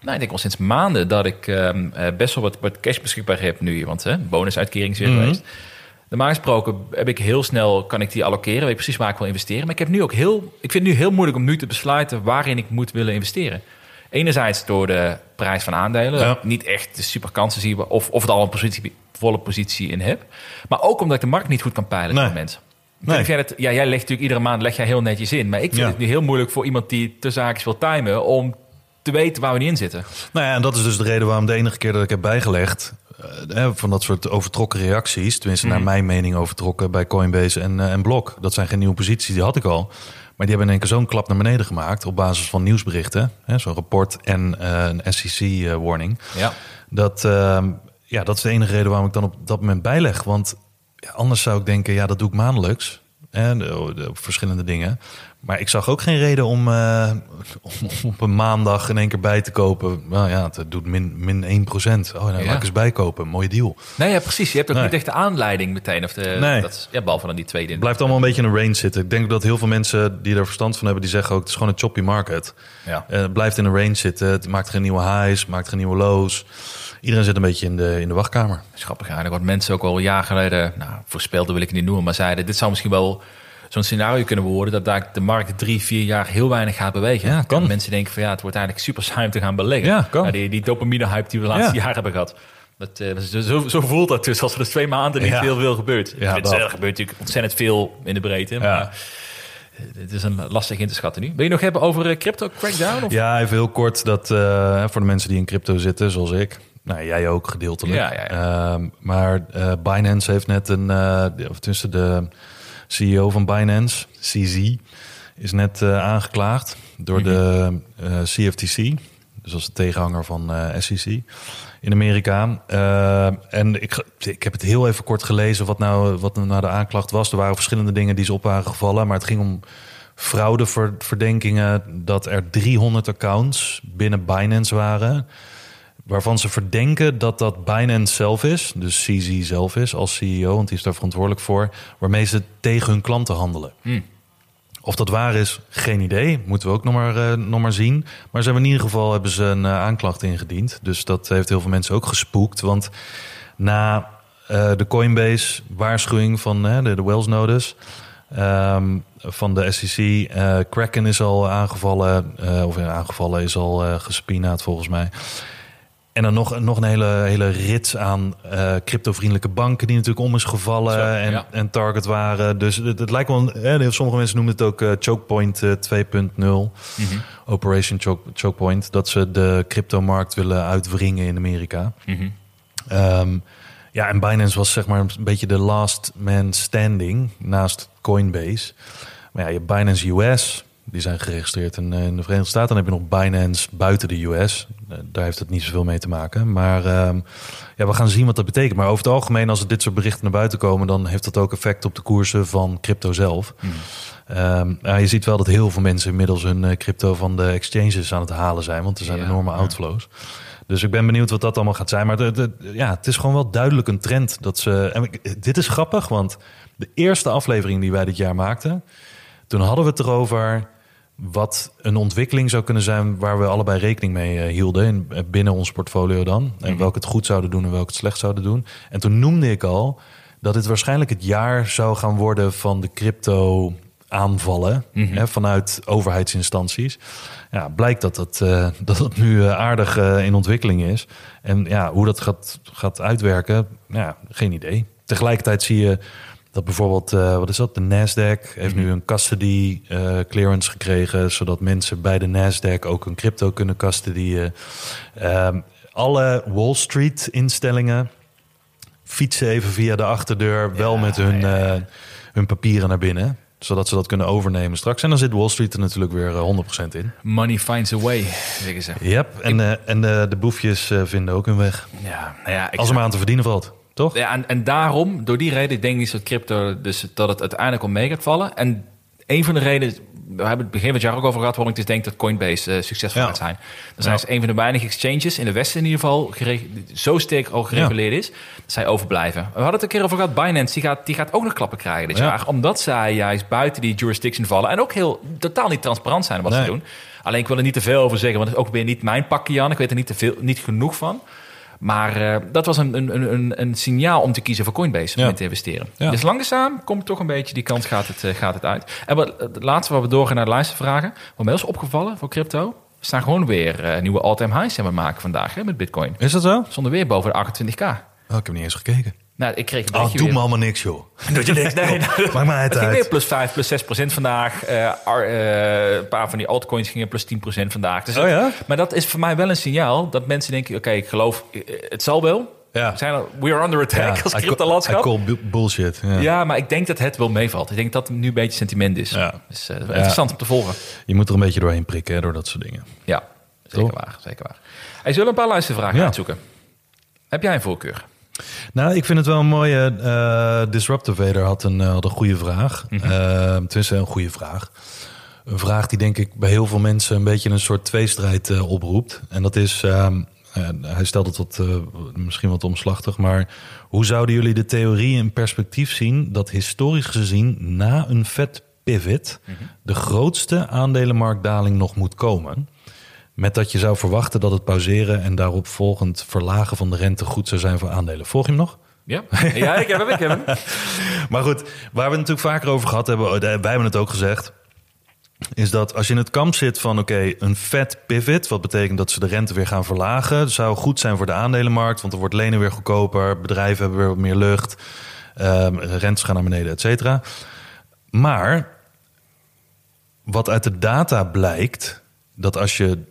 Nou, ik denk al sinds maanden dat ik ehm, eh, best wel wat, wat cash beschikbaar heb nu. Want hè, bonusuitkering is weer Mhm. geweest. Normaal gesproken heb ik heel snel, kan ik die allokeren. Weet ik precies waar ik wil investeren. Maar ik heb nu ook heel... Ik vind het nu heel moeilijk om nu te besluiten waarin ik moet willen investeren. Enerzijds door de prijs van aandelen. Ja. Niet echt de super kansen zie of, of het al een positie, volle positie in heb. Maar ook omdat ik de markt niet goed kan peilen op Nee. dit moment. Nee. jij, dat, ja, jij legt natuurlijk iedere maand leg jij heel netjes in. Maar ik vind Ja. het nu heel moeilijk voor iemand die te zaakjes wil timen... om te weten waar we niet in zitten. Nou ja, en dat is dus de reden waarom de enige keer dat ik heb bijgelegd... eh, hè, van dat soort overtrokken reacties... tenminste naar mijn mening overtrokken bij Coinbase en, eh, en Block. Dat zijn geen nieuwe posities, die had ik al. Maar die hebben in één keer zo'n klap naar beneden gemaakt... op basis van nieuwsberichten, hè, zo'n rapport en eh, een SEC-warning. Ja. Dat, ehm, ja, dat is de enige reden waarom ik dan op dat moment bijleg. Want ja, anders zou ik denken, ja, dat doe ik maandelijks. De, de- verschillende dingen. Maar ik zag ook geen reden om, eh, om op een maandag in één keer bij te kopen. Nou ja, het doet min, min 1 procent. Oh, nou, Ja. laat ik eens bijkopen. Mooie deal. Nee, ja, precies. Je hebt ook Nee. niet echt de aanleiding meteen. Of de, Nee. dat, ja, behalve dan die tweede. Het blijft allemaal een beetje in een range zitten. Ik denk dat heel veel mensen die er verstand van hebben... die zeggen ook, het is gewoon een choppy market. Ja. Eh, het blijft in een range zitten. Het maakt geen nieuwe highs, maakt geen nieuwe lows. Iedereen zit een beetje in de, in de wachtkamer. Grappig eigenlijk. Wat mensen ook al een jaar geleden, nou, voorspelden wil ik het niet noemen, maar zeiden: dit zou misschien wel zo'n scenario kunnen worden dat daar de markt drie, vier jaar heel weinig gaat bewegen. Ja, kan. En mensen denken van ja, het wordt eigenlijk super saai om te gaan beleggen. Ja, kan. Die, die dopamine-hype die we de laatste Ja. jaren hebben gehad. Dat, eh, zo, zo, voelt dat dus als er dus twee maanden niet heel veel gebeurt. Ja, het, er gebeurt natuurlijk ontzettend veel in de breedte, Ja. maar eh, het is een lastig in te schatten nu. Wil je nog hebben over eh, crypto crackdown? Of? Ja, even heel kort dat voor de mensen die in crypto zitten, zoals ik. Nou, jij ook gedeeltelijk. Ja, ja, Ehm, maar Binance heeft net een, of tenminste de CEO van Binance, CZ, is net eh, aangeklaagd door de Mhm. eh, CFTC, Dus is de tegenhanger van eh, SEC in Amerika. En ik, ik heb het heel even kort gelezen wat nou, wat nou de aanklacht was. Er waren verschillende dingen die ze op waren gevallen. Maar het ging om fraudeverdenkingen dat er 300 accounts binnen Binance waren waarvan ze verdenken dat dat Binance zelf is, dus CZ zelf is als CEO, want die is daar verantwoordelijk voor, waarmee ze tegen hun klanten handelen. Of dat waar is, geen idee. Moeten we ook nog maar, eh, nog maar zien. Maar ze hebben in ieder geval hebben ze een eh, aanklacht ingediend. Dus dat heeft heel veel mensen ook gespoekt. Want na eh, de Coinbase waarschuwing van de, de Wells Notice... ehm, van de SEC, Kraken is al aangevallen... of aangevallen is al gespinaat volgens mij... En dan nog, nog een hele, hele rits aan eh cryptovriendelijke banken die natuurlijk om is gevallen Zo, en, ja. en target waren. Dus het, het lijkt wel, een- eh, sommige mensen noemen het ook eh, chokepoint eh, 2.0, Operation choke, chokepoint, dat ze de cryptomarkt willen uitwringen in Amerika. Ehm, ja, en Binance was zeg maar een beetje de last man standing naast Coinbase. Maar ja, je hebt Binance US, die zijn geregistreerd in, eh, in de Verenigde Staten. Dan heb je nog Binance buiten de US. Eh, Daar heeft het niet zoveel mee te maken. Maar ehm, ja, we gaan zien wat dat betekent. Maar over het algemeen, als er dit soort berichten naar buiten komen... dan heeft dat ook effect op de koersen van crypto zelf. Ehm, ja, je ziet wel dat heel veel mensen inmiddels hun eh, crypto van de exchanges aan het halen zijn. Want er zijn Ja, enorme ja. outflows. Dus ik ben benieuwd wat dat allemaal gaat zijn. Maar de, de- ja, het is gewoon wel duidelijk een trend. Dat ze, en dit is grappig, want de eerste aflevering die wij dit jaar maakten... toen hadden we het erover wat een ontwikkeling zou kunnen zijn... waar we allebei rekening mee eh, hielden in, eh, binnen ons portfolio dan. En welke het goed zouden doen en welke het slecht zouden doen. En toen noemde ik al dat dit waarschijnlijk het jaar zou gaan worden... van de crypto aanvallen hè, vanuit overheidsinstanties. Ja, blijkt dat het, eh, dat het nu aardig in ontwikkeling is. En ja, hoe dat gaat, gaat uitwerken, ja, geen idee. Tegelijkertijd zie je dat bijvoorbeeld, eh, wat is dat? De Nasdaq heeft nu een custody eh, clearance gekregen, zodat mensen bij de Nasdaq ook een crypto kunnen custodyen. Ehm, alle Wall Street instellingen fietsen even via de achterdeur, wel met hun, eh, hun papieren naar binnen. Zodat ze dat kunnen overnemen straks. En dan zit Wall Street er natuurlijk weer eh, 100% in. Money finds a way, zeggen ze. Yep. En, en de boefjes vinden ook hun weg. Ja, nou ja, Als er maar aan te verdienen valt, toch? Ja, en, en daarom, door die reden, denk ik dat crypto, dus dat het uiteindelijk om mee gaat vallen. En een van de redenen, we hebben het begin van het jaar ook over gehad, waarom ik dus denk dat Coinbase eh, succesvol Ja. gaat zijn. Dan zijn Ja. ze een van de weinige exchanges in de Westen in ieder geval, zo sterk al gereguleerd is, dat zij overblijven. We hadden het een keer over gehad, Binance, die gaat, die gaat ook nog klappen krijgen dit Ja. jaar. Omdat zij juist buiten die jurisdiction vallen en ook heel totaal niet transparant zijn wat Nee. ze doen. Alleen ik wil er niet te veel over zeggen, want het is ook weer niet mijn pakje, Jan. Ik weet er niet, te veel, niet genoeg van. Maar eh, dat was een, een, een, een signaal om te kiezen voor Coinbase om Ja. in te investeren. Ja. Dus langzaam komt toch een beetje die kant gaat het, eh, gaat het uit. En wat, het laatste wat we doorgaan naar de luistervragen. Wat mij is opgevallen voor crypto. We staan gewoon weer eh, nieuwe all-time highs aan het maken vandaag hè, met bitcoin. Is dat zo? Zonder weer boven de 28k. Oh, ik heb niet eens gekeken. Nou, ik kreeg een Oh, doe me allemaal niks, joh. Doe je niks? Nee, mij het Het ging weer plus 5, plus 6 procent vandaag. Eh, ar- eh, een paar van die altcoins gingen plus 10 procent vandaag. Dus Oh ja? Maar dat is voor mij wel een signaal dat mensen denken... oké, ik geloof, eh, het zal wel. Ja. We, zijn, al- we are under attack als I call- crypto-landschap. Bu- bullshit. Ja. Ja, maar ik denk dat het wel meevalt. Ik denk dat het nu een beetje sentiment is. Ja. Dus interessant om te volgen. Je moet er een beetje doorheen prikken hè, door dat soort dingen. Ja, zeker Toch? waar. Zeker waar. Hey, zullen we een paar luistervragen Ja. uitzoeken? Heb jij een voorkeur? Nou, ik vind het wel een mooie. Disruptor Vader had een, eh, had een goede vraag. Eh, tenminste, een goede vraag. Een vraag die denk ik bij heel veel mensen een beetje een soort tweestrijd oproept. En dat is, ehm, eh, hij stelt het wat, misschien wat omslachtig, maar hoe zouden jullie de theorie in perspectief zien dat historisch gezien na een vet pivot Mhm. de grootste aandelenmarktdaling nog moet komen? Met dat je zou verwachten dat het pauzeren en daarop volgend verlagen van de rente goed zou zijn voor aandelen. Volg je hem nog? Ja, ja ik heb hem, ik heb hem. Maar goed, waar we het natuurlijk vaker over gehad hebben, eh, wij hebben het ook gezegd, is dat als je in het kamp zit van oké, een vet pivot, wat betekent dat ze de rente weer gaan verlagen, zou goed zijn voor de aandelenmarkt, want er wordt lenen weer goedkoper, bedrijven hebben weer wat meer lucht, ehm, rentes gaan naar beneden, et cetera. Maar wat uit de data blijkt, dat als je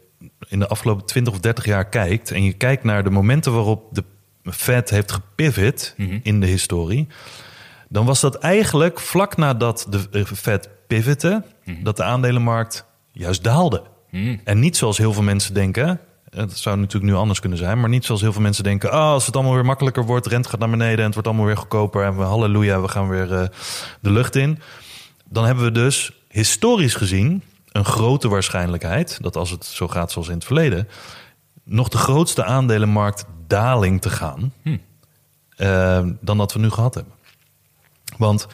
in de afgelopen 20 of 30 jaar kijkt en je kijkt naar de momenten waarop de Fed heeft gepivot in de historie, dan was dat eigenlijk vlak nadat de eh, Fed pivotte, dat de aandelenmarkt juist daalde. En niet zoals heel veel mensen denken, Het zou natuurlijk nu anders kunnen zijn, maar niet zoals heel veel mensen denken. Ah, als het allemaal weer makkelijker wordt, rent gaat naar beneden en het wordt allemaal weer goedkoper en we halleluja, we gaan weer eh, de lucht in. Dan hebben we dus historisch gezien een grote waarschijnlijkheid dat als het zo gaat zoals in het verleden, nog de grootste aandelenmarkt daling te gaan eh, dan dat we nu gehad hebben. Want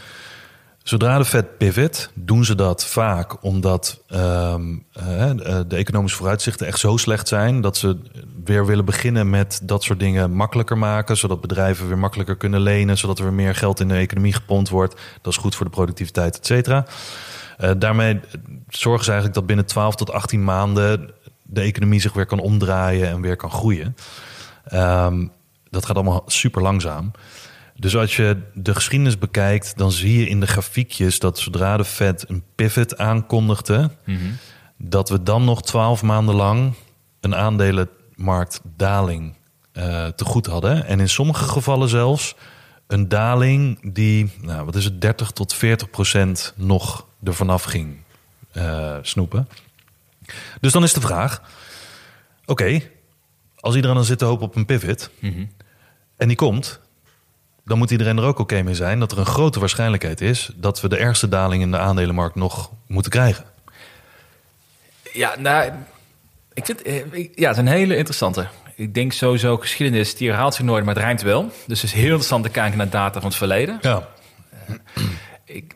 zodra de Fed pivot, doen ze dat vaak omdat ehm, eh, de economische vooruitzichten echt zo slecht zijn dat ze weer willen beginnen met dat soort dingen makkelijker maken, zodat bedrijven weer makkelijker kunnen lenen, zodat er weer meer geld in de economie gepompt wordt. Dat is goed voor de productiviteit, et cetera. Eh, daarmee zorgen ze eigenlijk dat binnen 12 tot 18 maanden de economie zich weer kan omdraaien en weer kan groeien. Ehm, dat gaat allemaal super langzaam. Dus als je de geschiedenis bekijkt, dan zie je in de grafiekjes dat zodra de Fed een pivot aankondigde, dat we dan nog twaalf maanden lang een aandelenmarktdaling eh te goed hadden. En in sommige gevallen zelfs een daling die, nou, wat is het, 30 tot 40 procent nog ervan af ging eh, snoepen. Dus dan is de vraag: oké, als iedereen dan zit te hopen op een pivot en die komt, dan moet iedereen er ook oké mee zijn dat er een grote waarschijnlijkheid is dat we de ergste daling in de aandelenmarkt nog moeten krijgen. Ja, nou, ik vind, eh, ja, het is een hele interessante. Ik denk sowieso geschiedenis, die herhaalt zich nooit, maar het rijmt wel. Dus het is heel interessant te kijken naar data van het verleden. Ja, Ik,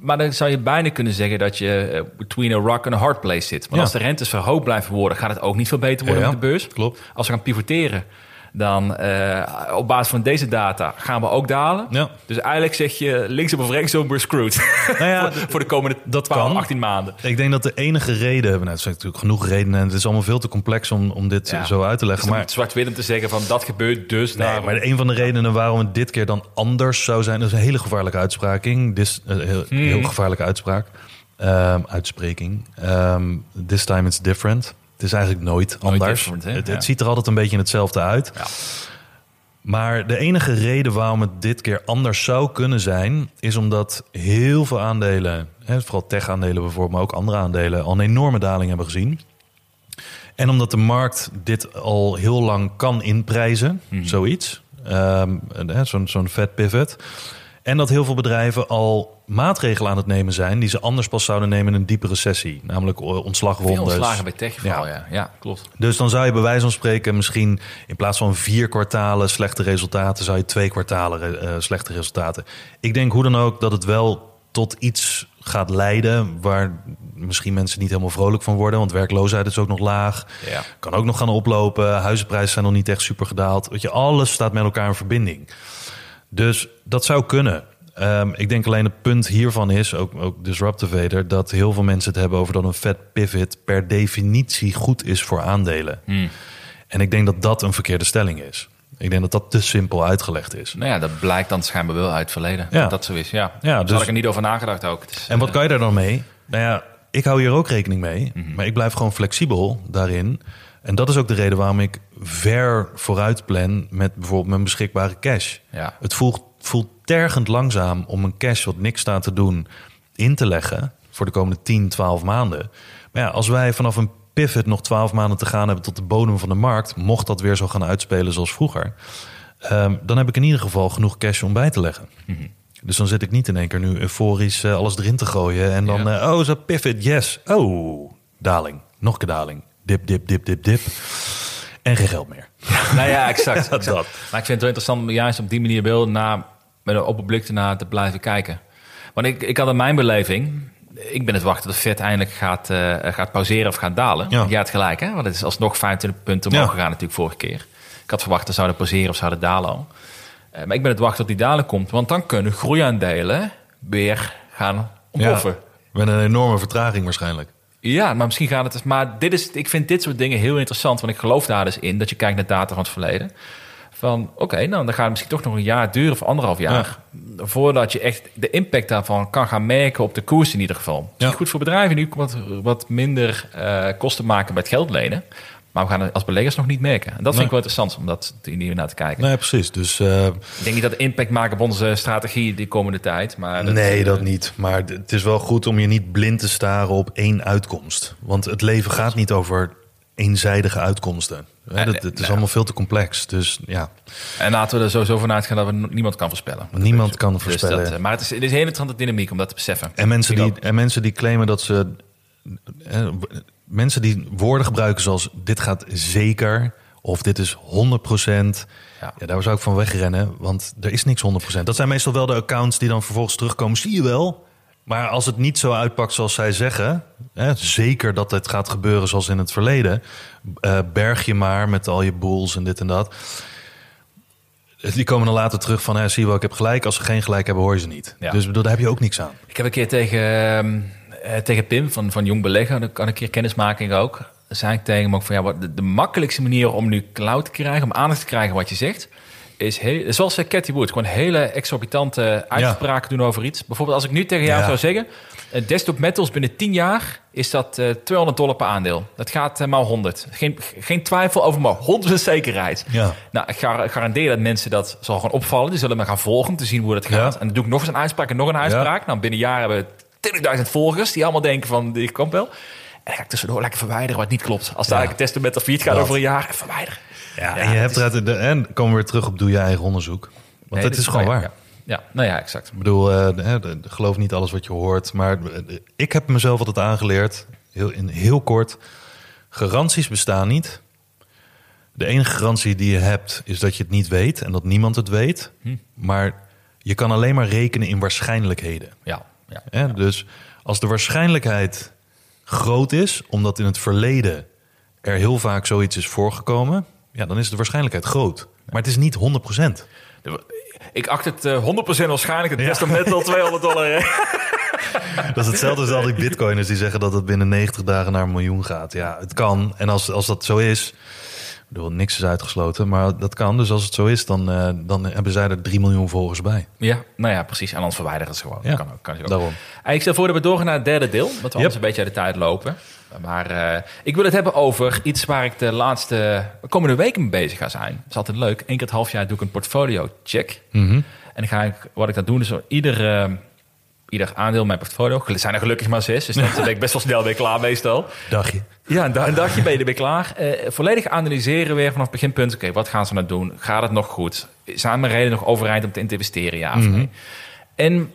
maar dan zou je bijna kunnen zeggen dat je eh, between a rock and a hard place zit. Want Ja. als de rentes verhoogd blijven worden, gaat het ook niet veel beter worden Ja, met de beurs. Klopt. Als we gaan pivoteren, dan eh, op basis van deze data gaan we ook dalen. Ja. Dus eigenlijk zeg je links of rechtsom, we're screwed. Nou ja, voor, de, voor de komende dat 12, kan. 18 maanden. ik denk dat de enige reden, nou, er zijn natuurlijk genoeg redenen en het is allemaal veel te complex om, om dit Ja. zo uit te leggen. Maar Maar zwart-wit om te zeggen van dat gebeurt dus Nee, maar een van de redenen waarom het dit keer dan anders zou zijn, dat is een hele gevaarlijke uitspraking. Dis, een heel, Hmm. heel gevaarlijke uitspraak. Ehm, uitspreking. Ehm, this time it's different. Het is eigenlijk nooit, anders. different, hè? het, Ja. ziet er altijd een beetje hetzelfde uit. Ja. Maar de enige reden waarom het dit keer anders zou kunnen zijn, is omdat heel veel aandelen, hè, vooral tech-aandelen bijvoorbeeld, maar ook andere aandelen, al een enorme daling hebben gezien. En omdat de markt dit al heel lang kan inprijzen, zoiets, ehm, hè, zo'n zo'n vet pivot. En dat heel veel bedrijven al maatregelen aan het nemen zijn die ze anders pas zouden nemen in een diepe recessie, namelijk Veel ontslagrondes. ontslagen bij tech vooral, ja. ja. klopt. Dus dan zou je bij wijze van spreken misschien in plaats van vier kwartalen slechte resultaten, zou je twee kwartalen eh, slechte resultaten. Ik denk hoe dan ook dat het wel tot iets gaat leiden waar misschien mensen niet helemaal vrolijk van worden, want werkloosheid is ook nog laag. Ja. Kan ook nog gaan oplopen. Huizenprijzen zijn nog niet echt super gedaald. Weet je, alles staat met elkaar in verbinding. Dus dat zou kunnen. Ehm, ik denk alleen het punt hiervan is, ook, ook Disruptive Vader, dat heel veel mensen het hebben over dat een vet pivot per definitie goed is voor aandelen. En ik denk dat dat een verkeerde stelling is. Ik denk dat dat te simpel uitgelegd is. Nou ja, dat blijkt dan schijnbaar wel uit het verleden. Ja. Dat dat zo is, ja. Ja, Daar dus- had ik er niet over nagedacht ook. En wat eh, kan je daar dan mee? Nou ja, ik hou hier ook rekening mee. Mhm. Maar ik blijf gewoon flexibel daarin. En dat is ook de reden waarom ik ver vooruit plan met bijvoorbeeld mijn beschikbare cash. Ja. Het voelt, voelt tergend langzaam om een cash wat niks staat te doen in te leggen voor de komende 10, 12 maanden. Maar ja, als wij vanaf een pivot nog 12 maanden te gaan hebben tot de bodem van de markt, mocht dat weer zo gaan uitspelen zoals vroeger, ehm, dan heb ik in ieder geval genoeg cash om bij te leggen. Dus dan zit ik niet in één keer nu euforisch eh, alles erin te gooien. En dan, Ja. eh, oh, zo pivot, yes. Oh, daling. Nog een keer daling. Dip, dip, dip, dip, dip. En geen geld meer. Nou ja, exact. exact. Dat. Maar ik vind het wel interessant om juist op die manier wel naar, met een open blik ernaar te blijven kijken. Want ik, ik had in mijn beleving... Ik ben het wachten de Fed eindelijk gaat, eh, gaat pauzeren of gaat dalen. Ja. Jij hebt gelijk, hè? Want het is alsnog 25 punten omhoog Ja. gegaan natuurlijk vorige keer. Ik had verwacht dat zouden pauzeren of zouden dalen al. Eh, maar ik ben het wachten tot die daling komt. Want dan kunnen groeiaandelen weer gaan ontploffen. Met een enorme vertraging waarschijnlijk. Ja, maar misschien gaat het. Maar dit is, ik vind dit soort dingen heel interessant. Want ik geloof daar dus in dat je kijkt naar data van het verleden. Van oké, nou dan gaat het misschien toch nog een jaar duren of anderhalf jaar. Voordat je echt de impact daarvan kan gaan merken op de koers in ieder geval. Het is Ja. goed voor bedrijven die wat, wat minder eh, kosten maken bij het geld lenen. Maar we gaan het als beleggers nog niet merken. En dat vind Nee. ik wel interessant om dat hier naar te kijken. Nee, precies. Dus eh, Ik denk niet dat impact maken op onze strategie de komende tijd. Maar nee, eh, dat niet. Maar het is wel goed om je niet blind te staren op één uitkomst. Want het leven gaat niet over eenzijdige uitkomsten. Hè, dat, het is allemaal veel te complex. Dus ja, En laten we er sowieso van uitgaan dat we niemand kan voorspellen. niemand kan Dus voorspellen. dat, eh, maar het is, het is een hele interessante dynamiek om dat te beseffen. En mensen, die, en mensen die claimen dat ze. Mensen die woorden gebruiken zoals dit gaat zeker. Of dit is 100%. Ja. Ja. daar zou ik van wegrennen. Want er is niks 100%. Dat zijn meestal wel de accounts die dan vervolgens terugkomen. Zie je wel. Maar als het niet zo uitpakt zoals zij zeggen. Hè, zeker dat het gaat gebeuren zoals in het verleden. eh, berg je maar met al je boels en dit en dat. Die komen dan later terug van, hè, zie je wel, ik heb gelijk. Als ze geen gelijk hebben, hoor je ze niet. Ja. Dus bedoel, daar heb je ook niks aan. Ik heb een keer tegen, eh, tegen Pim van, van Jong Beleggen, dat kan een keer kennismaking ook. Dan zei ik tegen hem ook van ja, wat de, de makkelijkste manier om nu cloud te krijgen, om aandacht te krijgen wat je zegt, is heel, zoals uh, Cathy Wood, gewoon hele exorbitante uitspraken doen over iets. Bijvoorbeeld als ik nu tegen jou Ja. zou zeggen, eh, desktop metals binnen 10 jaar is dat eh 200 dollar per aandeel. Dat gaat eh, maar 100. Geen, geen twijfel over maar 100 zekerheid. Ja. Nou, ik gar- garandeer dat mensen dat zal gewoon opvallen. Die zullen me gaan volgen om te zien hoe dat gaat. Ja. En dan doe ik nog eens een uitspraak en nog een uitspraak. Nou, binnen een jaar hebben we 20.000 volgers die allemaal denken van, die komt wel. En dan ga ik tussendoor lekker verwijderen wat niet klopt. Als daar Ja. een testament of het gaat Dat. over een jaar, verwijderen. Ja, Ja, en je hebt het eruit de, en komen we weer terug op doe je eigen onderzoek. Want Nee, het dit is gewoon waar. Ja, ja, nou ja, exact. Ik bedoel, eh, de- hè, de- de- geloof niet alles wat je hoort. Maar eh, ik heb mezelf altijd aangeleerd, heel, in heel kort, garanties bestaan niet. De enige garantie die je hebt is dat je het niet weet en dat niemand het weet. Hm. Maar je kan alleen maar rekenen in waarschijnlijkheden. Ja, ja. Dus als de waarschijnlijkheid groot is, omdat in het verleden er heel vaak zoiets is voorgekomen, ja, dan is de waarschijnlijkheid groot. Maar het is niet 100%. Ik acht het eh, 100% waarschijnlijk. Het testament al 200 dollar. Dat is hetzelfde als al die bitcoiners die zeggen dat het binnen 90 dagen naar een miljoen gaat. Ja, het kan. En als, als dat zo is, ik bedoel, niks is uitgesloten, maar dat kan. Dus als het zo is, dan, eh, dan hebben zij er 3 miljoen volgers bij. Ja, nou ja, precies. En anders verwijderen ze gewoon. Ja, kan ook, kan ook. daarom. Eh, Ik stel voor dat we doorgaan naar het derde deel. Dat we Yep. een beetje uit de tijd lopen. Maar eh, ik wil het hebben over iets waar ik de laatste komende weken mee bezig ga zijn. Dat is altijd leuk. Eén keer het half jaar doe ik een portfolio check. Mhm. En dan ga ik, wat ik dan doe, is zo ieder, eh, ieder aandeel in mijn portfolio. Er zijn er gelukkig maar zes, dus daar ben ik best wel snel weer klaar meestal. Dagje. Ja, een, da- een dagje ben je er weer klaar. Eh, volledig analyseren weer vanaf beginpunt. Oké, wat gaan ze nou doen? Gaat het nog goed? Zijn mijn redenen nog overeind om te investeren? Ja of nee? En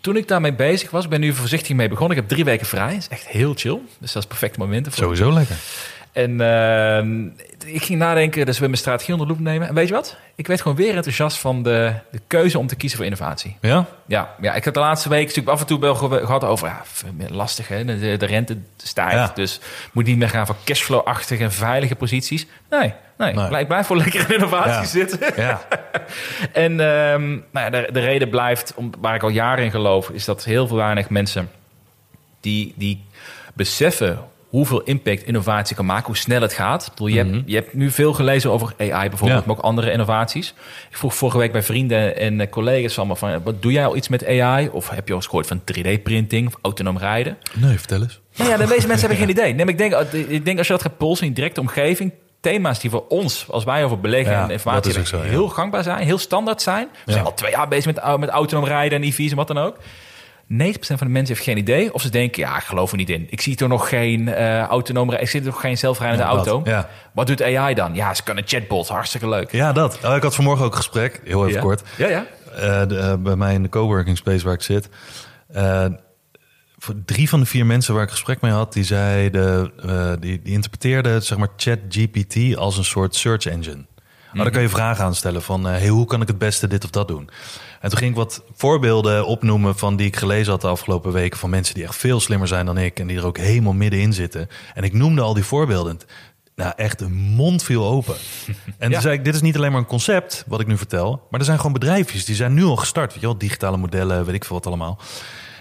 toen ik daarmee bezig was, ben nu voorzichtig mee begonnen. Ik heb drie weken vrij. Is echt heel chill. Dus dat is perfecte moment. ervoor. Sowieso lekker. En eh, ik ging nadenken, dus we mijn strategie onder de loep nemen. En weet je wat? Ik werd gewoon weer enthousiast van de, de keuze om te kiezen voor innovatie. Ja? Ja, ja, ik heb de laatste week natuurlijk af en toe wel ge- gehad over ja, lastig. Hè? De, de rente stijgt, Ja. dus moet niet meer gaan voor cashflow-achtige en veilige posities. Nee, nee, Nee. Ik blijf voor lekker in innovatie Ja. zitten. Ja. En ehm, nou ja, de, de reden blijft, om, waar ik al jaren in geloof, is dat heel veel weinig mensen die, die beseffen hoeveel impact innovatie kan maken, hoe snel het gaat. Ik bedoel, je, hebt, je hebt nu veel gelezen over AI bijvoorbeeld, Mhm. Ja. maar ook andere innovaties. Ik vroeg vorige week bij vrienden en eh, collega's allemaal van, wat doe jij al iets met AI? Of heb je al eens gehoord van 3D-printing of autonoom rijden? Nee, vertel eens. Ja, ja de meeste mensen hebben geen idee. Nee, ik, denk, ik denk als je dat gaat polsen in directe omgeving, thema's die voor ons, als wij over beleggen Ja, en informatie ja. heel gangbaar zijn, heel standaard zijn. We zijn al twee jaar bezig met, au- met autonoom rijden en EV's en wat dan ook. 90% van de mensen heeft geen idee. Of ze denken, ja, ik geloof er niet in. Ik zie toch nog geen eh autonoom rijden. Ik zie toch geen zelfrijdende Ja, auto. ja. Wat doet AI dan? Ja, ze kunnen chatbots. Hartstikke leuk. Ja, dat. Oh, ik had vanmorgen ook een gesprek, heel even Ja. kort. Ja, ja. Eh, de, eh, bij mij in de coworking space waar ik zit. Eh, voor drie van de vier mensen waar ik gesprek mee had, die zeiden, eh, die, die interpreteerden zeg maar ChatGPT als een soort search engine. Maar dan kan je vragen aanstellen van, eh, hey, hoe kan ik het beste dit of dat doen? En toen ging ik wat voorbeelden opnoemen van die ik gelezen had de afgelopen weken van mensen die echt veel slimmer zijn dan ik en die er ook helemaal middenin zitten. En ik noemde al die voorbeelden. Nou, echt een mond viel open. En Ja. toen zei ik, dit is niet alleen maar een concept wat ik nu vertel, maar er zijn gewoon bedrijfjes die zijn nu al gestart. Weet je wel, digitale modellen, weet ik veel wat allemaal.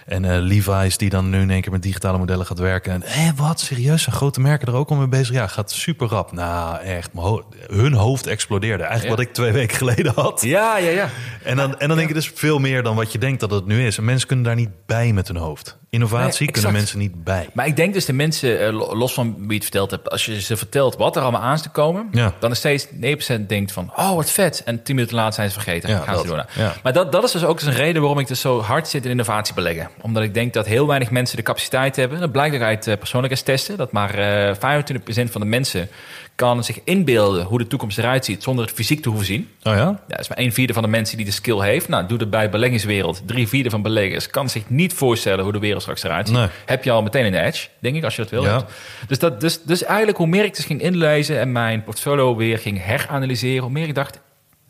En eh, Levi's die dan nu in één keer met digitale modellen gaat werken. En hé, wat serieus, zijn grote merken er ook al mee bezig? Ja, gaat super rap. Nou, echt, ho- hun hoofd explodeerde. Eigenlijk Ja. wat ik twee weken geleden had. Ja, ja, ja. En dan, en dan denk je dus veel meer dan wat je denkt dat het nu is. En mensen kunnen daar niet bij met hun hoofd. Innovatie Nee, kunnen mensen niet bij. Maar ik denk dus de mensen, eh, lo- los van wie je het verteld hebt, als je ze vertelt wat er allemaal aan is te komen, Ja. dan is steeds 9% denkt van, oh wat vet. En 10 minuten later zijn ze vergeten. Ja, gaan dat. ze door. Ja. Maar dat, dat is dus ook eens een reden waarom ik dus zo hard zit in innovatie beleggen. Omdat ik denk dat heel weinig mensen de capaciteit hebben. Dat blijkt ook uit eh, persoonlijkheidstesten. Dat maar eh 25% van de mensen kan zich inbeelden hoe de toekomst eruit ziet... zonder het fysiek te hoeven zien. Oh ja? Ja, dat is maar een vierde van de mensen die de skill heeft. Nou, doe dat bij beleggingswereld. Drie vierde van beleggers kan zich niet voorstellen hoe de wereld straks eruit ziet. Nee. Heb je al meteen een edge, denk ik, als je dat wil. Ja. Dus, dat, dus, dus eigenlijk hoe meer ik dus ging inlezen en mijn portfolio weer ging heranalyseren, hoe meer ik dacht,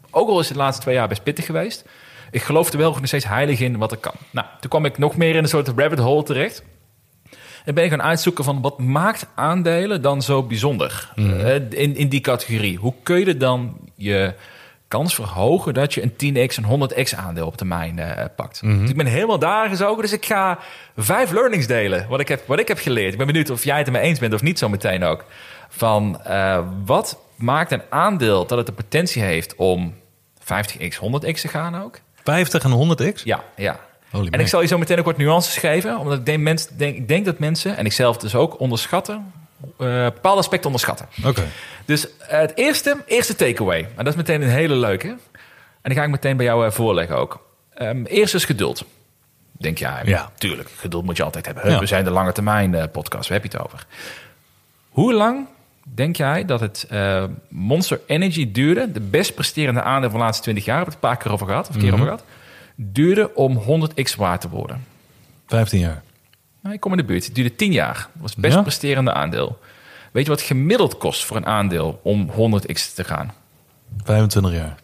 ook al is het de laatste twee jaar best pittig geweest, ik geloof er wel nog steeds heilig in wat er kan. Nou, toen kwam ik nog meer in een soort rabbit hole terecht. En ben ik gaan uitzoeken van wat maakt aandelen dan zo bijzonder eh, in, in die categorie. Hoe kun je dan je kans verhogen dat je een 10x, een 100x aandeel op termijn eh, pakt. Dus ik ben helemaal daar gezogen. Dus ik ga vijf learnings delen, wat ik heb, wat ik heb geleerd. Ik ben benieuwd of jij het ermee eens bent of niet zo meteen ook. Van eh, wat maakt een aandeel dat het de potentie heeft om 50x, 100x te gaan ook? 50 en 100x? Ja, ja. Holy en man. ik zal je zo meteen ook wat nuances geven. Omdat ik denk, mens, denk, ik denk dat mensen, en ik zelf dus ook, onderschatten. eh bepaalde aspecten onderschatten. Oké. Dus eh, het eerste, eerste takeaway. En dat is meteen een hele leuke. En die ga ik meteen bij jou eh, voorleggen ook. Ehm, eerst is geduld. Denk jij? Ja. Tuurlijk, geduld moet je altijd hebben. Ja. We zijn de lange termijn podcast, waar heb je het over? Hoe lang denk jij dat het eh, Monster Energy duurde, de best presterende aandeel van de laatste 20 jaar, hebben we het een paar keer over gehad, of een keer Mhm. over gehad, duurde om 100x waard te worden? 15 jaar. Nou, ik kom in de buurt. Het duurde 10 jaar. Dat was het best Ja? presterende aandeel. Weet je wat gemiddeld kost voor een aandeel om 100x te gaan? 25 jaar.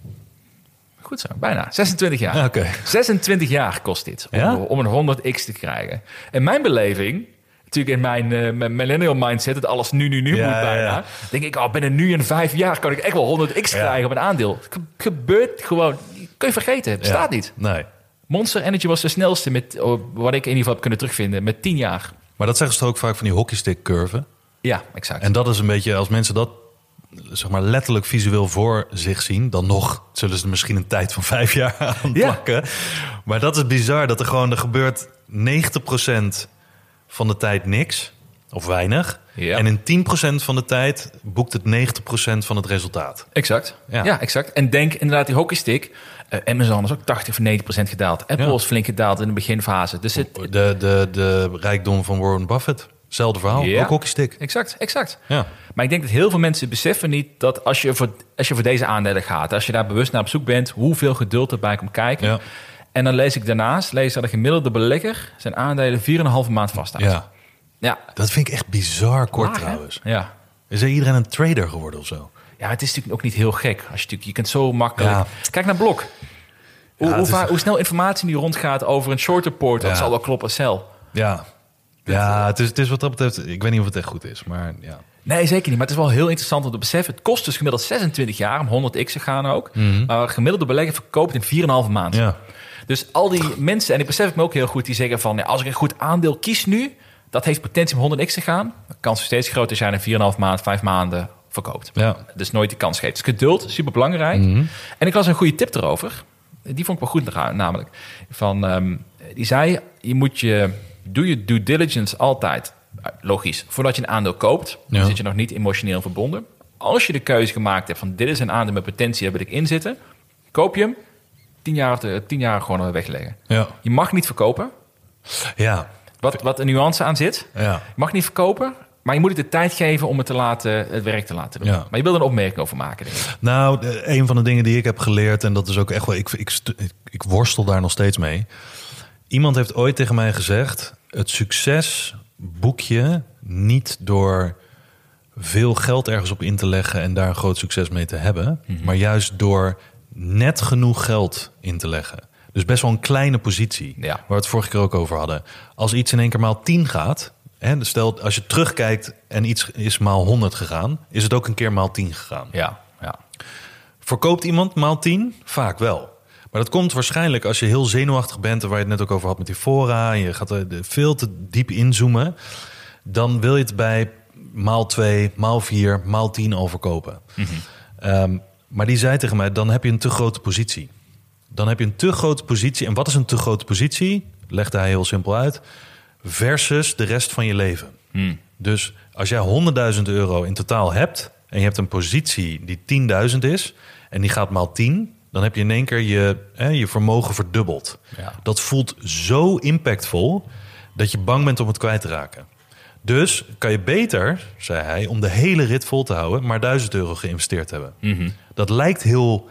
Goed zo, bijna. 26 jaar. Ja, oké. 26 jaar kost dit om, Ja? om een 100x te krijgen. En mijn beleving, natuurlijk in mijn, mijn millennial mindset, dat alles nu, nu, nu Ja, moet bijna. ja. Denk ik, oh, binnen nu en vijf jaar kan ik echt wel 100x Ja. krijgen op een aandeel. Ge- gebeurt gewoon, kun je vergeten, het bestaat niet. Nee. Monster Energy was de snelste met, oh, wat ik in ieder geval heb kunnen terugvinden, met 10 jaar. Maar dat zeggen ze toch ook vaak van die hockeystick curve. Ja, exact. En dat is een beetje, als mensen dat zeg maar letterlijk visueel voor zich zien, dan nog zullen ze er misschien een tijd van vijf jaar aan Ja. plakken. Maar dat is bizar, dat er gewoon, er gebeurt 90% van de tijd niks, of weinig. Ja. En in 10% van de tijd boekt het 90% van het resultaat. Exact. Ja. Ja. exact. En denk inderdaad die hockeystick. eh Amazon is ook 80 of 90 procent gedaald. Apple Ja. is flink gedaald in de beginfase. Dus het, De, de, de rijkdom van Warren Buffett, hetzelfde verhaal, Ja. ook hockeystick. exact, exact. Ja. Maar ik denk dat heel veel mensen beseffen niet dat als je voor, als je voor deze aandelen gaat, als je daar bewust naar op zoek bent, hoeveel geduld erbij komt kijken. En dan lees ik daarnaast, lees dat de gemiddelde belegger zijn aandelen 4,5 maand vasthoudt. ja, Ja. dat vind ik echt bizar kort Laag, hè? trouwens. Ja. Is er iedereen een trader geworden of zo? Ja, het is natuurlijk ook niet heel gek. Als je, natuurlijk, je kunt zo makkelijk... Ja. Kijk naar Blok. Hoe, Ja, hoe, is- snel informatie nu rondgaat over een short report, dat zal wel kloppen, cel. Ja, ja het, is, het is wat dat betreft... Ik weet niet of het echt goed is, maar ja. Nee, zeker niet. Maar het is wel heel interessant om te beseffen. Het kost dus gemiddeld 26 jaar om 100x te gaan ook. Maar een gemiddelde belegger verkoopt in 4,5 maand. Mhm. ja. Dus al die mensen, en ik besef ik me ook heel goed, die zeggen van... Ja, als ik een goed aandeel kies nu, dat heeft potentie om 100x te gaan. De kans is steeds groter jij in 4,5 maand, 5 maanden verkoopt. Ja. Dus nooit die kans geeft. Dus geduld, super belangrijk. En ik las een goede tip erover. Die vond ik wel goed na- namelijk. Van, ehm, die zei, je moet je, doe je due diligence altijd. eh, Logisch, voordat je een aandeel koopt, Ja. dan zit je nog niet emotioneel verbonden. Als je de keuze gemaakt hebt van dit is een aandeel met potentie, daar wil ik in zitten. Koop je hem, tien jaar, tien jaar gewoon wegleggen. Ja. Je mag niet verkopen. Ja. Wat, wat een nuance aan zit. Ja. Je mag niet verkopen, maar je moet het de tijd geven om het, te laten, het werk te laten doen. Ja. Maar je wil er een opmerking over maken. Denk ik. Nou, een van de dingen die ik heb geleerd, en dat is ook echt wel, ik, ik, ik worstel daar nog steeds mee. Iemand heeft ooit tegen mij gezegd: het succes boek je niet door veel geld ergens op in te leggen en daar een groot succes mee te hebben, maar juist door net genoeg geld in te leggen. Dus best wel een kleine positie, Ja. waar we het vorige keer ook over hadden. Als iets in één keer maal 10 gaat, hè, dus stel als je terugkijkt en iets is maal 100 gegaan, is het ook een keer maal 10 gegaan. Ja, ja. Verkoopt iemand maal 10? Vaak wel. Maar dat komt waarschijnlijk als je heel zenuwachtig bent... en waar je het net ook over had met die fora... en je gaat er veel te diep inzoomen... dan wil je het bij maal 2, maal 4, maal 10 al verkopen. Ehm, maar die zei tegen mij, dan heb je een te grote positie. Dan heb je een te grote positie. En wat is een te grote positie? Legde hij heel simpel uit. Versus de rest van je leven. Dus als jij 100.000 euro in totaal hebt... en je hebt een positie die 10.000 is... en die gaat maal 10... dan heb je in één keer je, hè, je vermogen verdubbeld. Ja. Dat voelt zo impactvol dat je bang bent om het kwijt te raken. Dus kan je beter, zei hij, om de hele rit vol te houden, maar 1000 euro geïnvesteerd hebben. Dat lijkt heel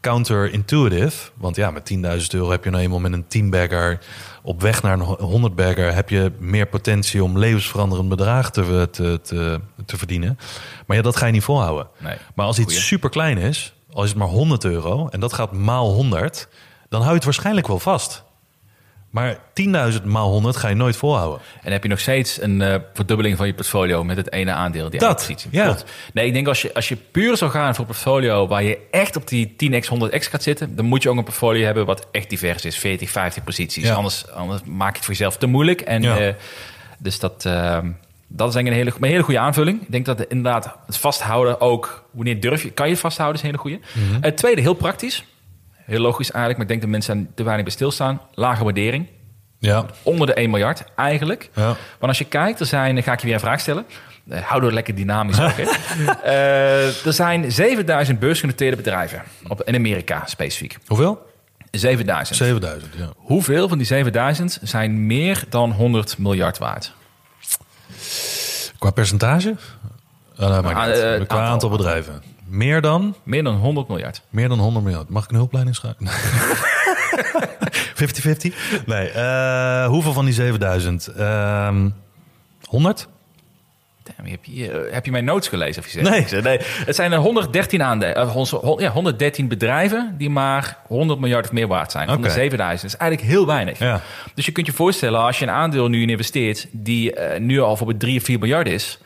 counterintuitive. Want ja, met 10.000 euro heb je nou eenmaal met een 10-bagger op weg naar een 100-bagger... heb je meer potentie om levensveranderend bedrag te, te, te, te verdienen. Maar ja, dat ga je niet volhouden. Nee. Maar als iets super klein is, al is het maar 100 euro... en dat gaat maal 100, dan hou je het waarschijnlijk wel vast. Maar 10.000 maal 100 ga je nooit volhouden. En heb je nog steeds een eh, verdubbeling van je portfolio met het ene aandeel. Die Dat, positie. ja. Klopt. Nee, ik denk als je, als je puur zou gaan voor een portfolio waar je echt op die 10x, 100x gaat zitten, dan moet je ook een portfolio hebben wat echt divers is. 40, 50 posities. Ja. Anders, anders maak je het voor jezelf te moeilijk. En, Ja. eh, dus dat, eh, dat is denk ik een hele, een hele goede aanvulling. Ik denk dat inderdaad het vasthouden ook, wanneer durf je, kan je vasthouden, is een hele goede. Mhm. Het tweede, heel praktisch. Heel logisch eigenlijk, maar ik denk dat mensen te weinig bij stilstaan. Lage waardering Ja, onder de 1 miljard eigenlijk. Ja. Want als je kijkt, er zijn, dan ga ik je weer een vraag stellen. Uh, hou door lekker dynamisch ook. Eh, er zijn 7000 beursgenoteerde bedrijven op, in Amerika specifiek. hoeveel? 7000. 7000, ja. Hoeveel van die 7000 zijn meer dan 100 miljard waard? Qua percentage? Niet eh, Qua aantal, aantal. bedrijven. Meer dan? Meer dan 100 miljard. Meer dan 100 miljard. Mag ik een hulplijn inschrijven? 50-50? Nee. hoeveel van die 7000? Ehm 100? Damn, heb, je, eh, heb je mijn notes gelezen? Of je zegt? Nee. Nee. Het zijn er 113 aandelen, eh, hon- hon- ja, 113 bedrijven die maar 100 miljard of meer waard zijn. Oké. 7000. Dat is eigenlijk heel weinig. Ja. Dus je kunt je voorstellen, als je een aandeel nu in investeert, die eh, nu al voor 3 of 4 miljard is.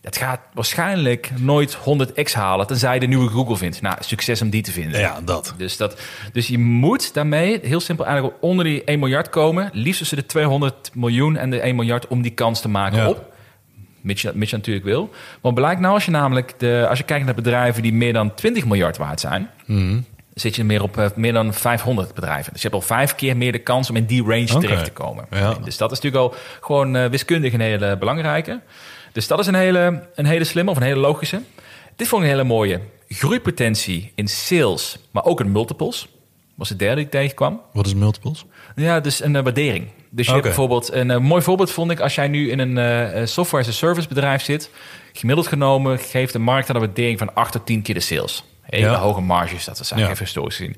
Dat gaat waarschijnlijk nooit 100x halen, tenzij je de nieuwe Google vindt. Nou, succes om die te vinden. Ja, dat. Dus, dat, dus je moet daarmee heel simpel eigenlijk onder die 1 miljard komen. Liefst tussen de 200 miljoen en de 1 miljard om die kans te maken Ja. op. Mits je, natuurlijk wil. Want blijkt nou als je namelijk de, als je kijkt naar bedrijven die meer dan 20 miljard waard zijn, Mhm. zit je meer op eh, meer dan 500 bedrijven. Dus je hebt al vijf keer meer de kans om in die range terecht te komen. Ja. Dus dat is natuurlijk al gewoon eh, wiskundig een hele belangrijke. Dus dat is een hele, een hele slimme of een hele logische. Dit vond ik een hele mooie. Groeipotentie in sales, maar ook in multiples. Was de derde die ik tegenkwam. Wat is multiples? Ja, dus een eh, waardering. Dus je hebt bijvoorbeeld een eh, mooi voorbeeld vond ik als jij nu in een eh, software as a service bedrijf zit. Gemiddeld genomen geeft de markt dan een waardering van 8 tot 10 keer de sales. Hele Ja. hoge marges, dat is eigenlijk Ja. even historisch gezien.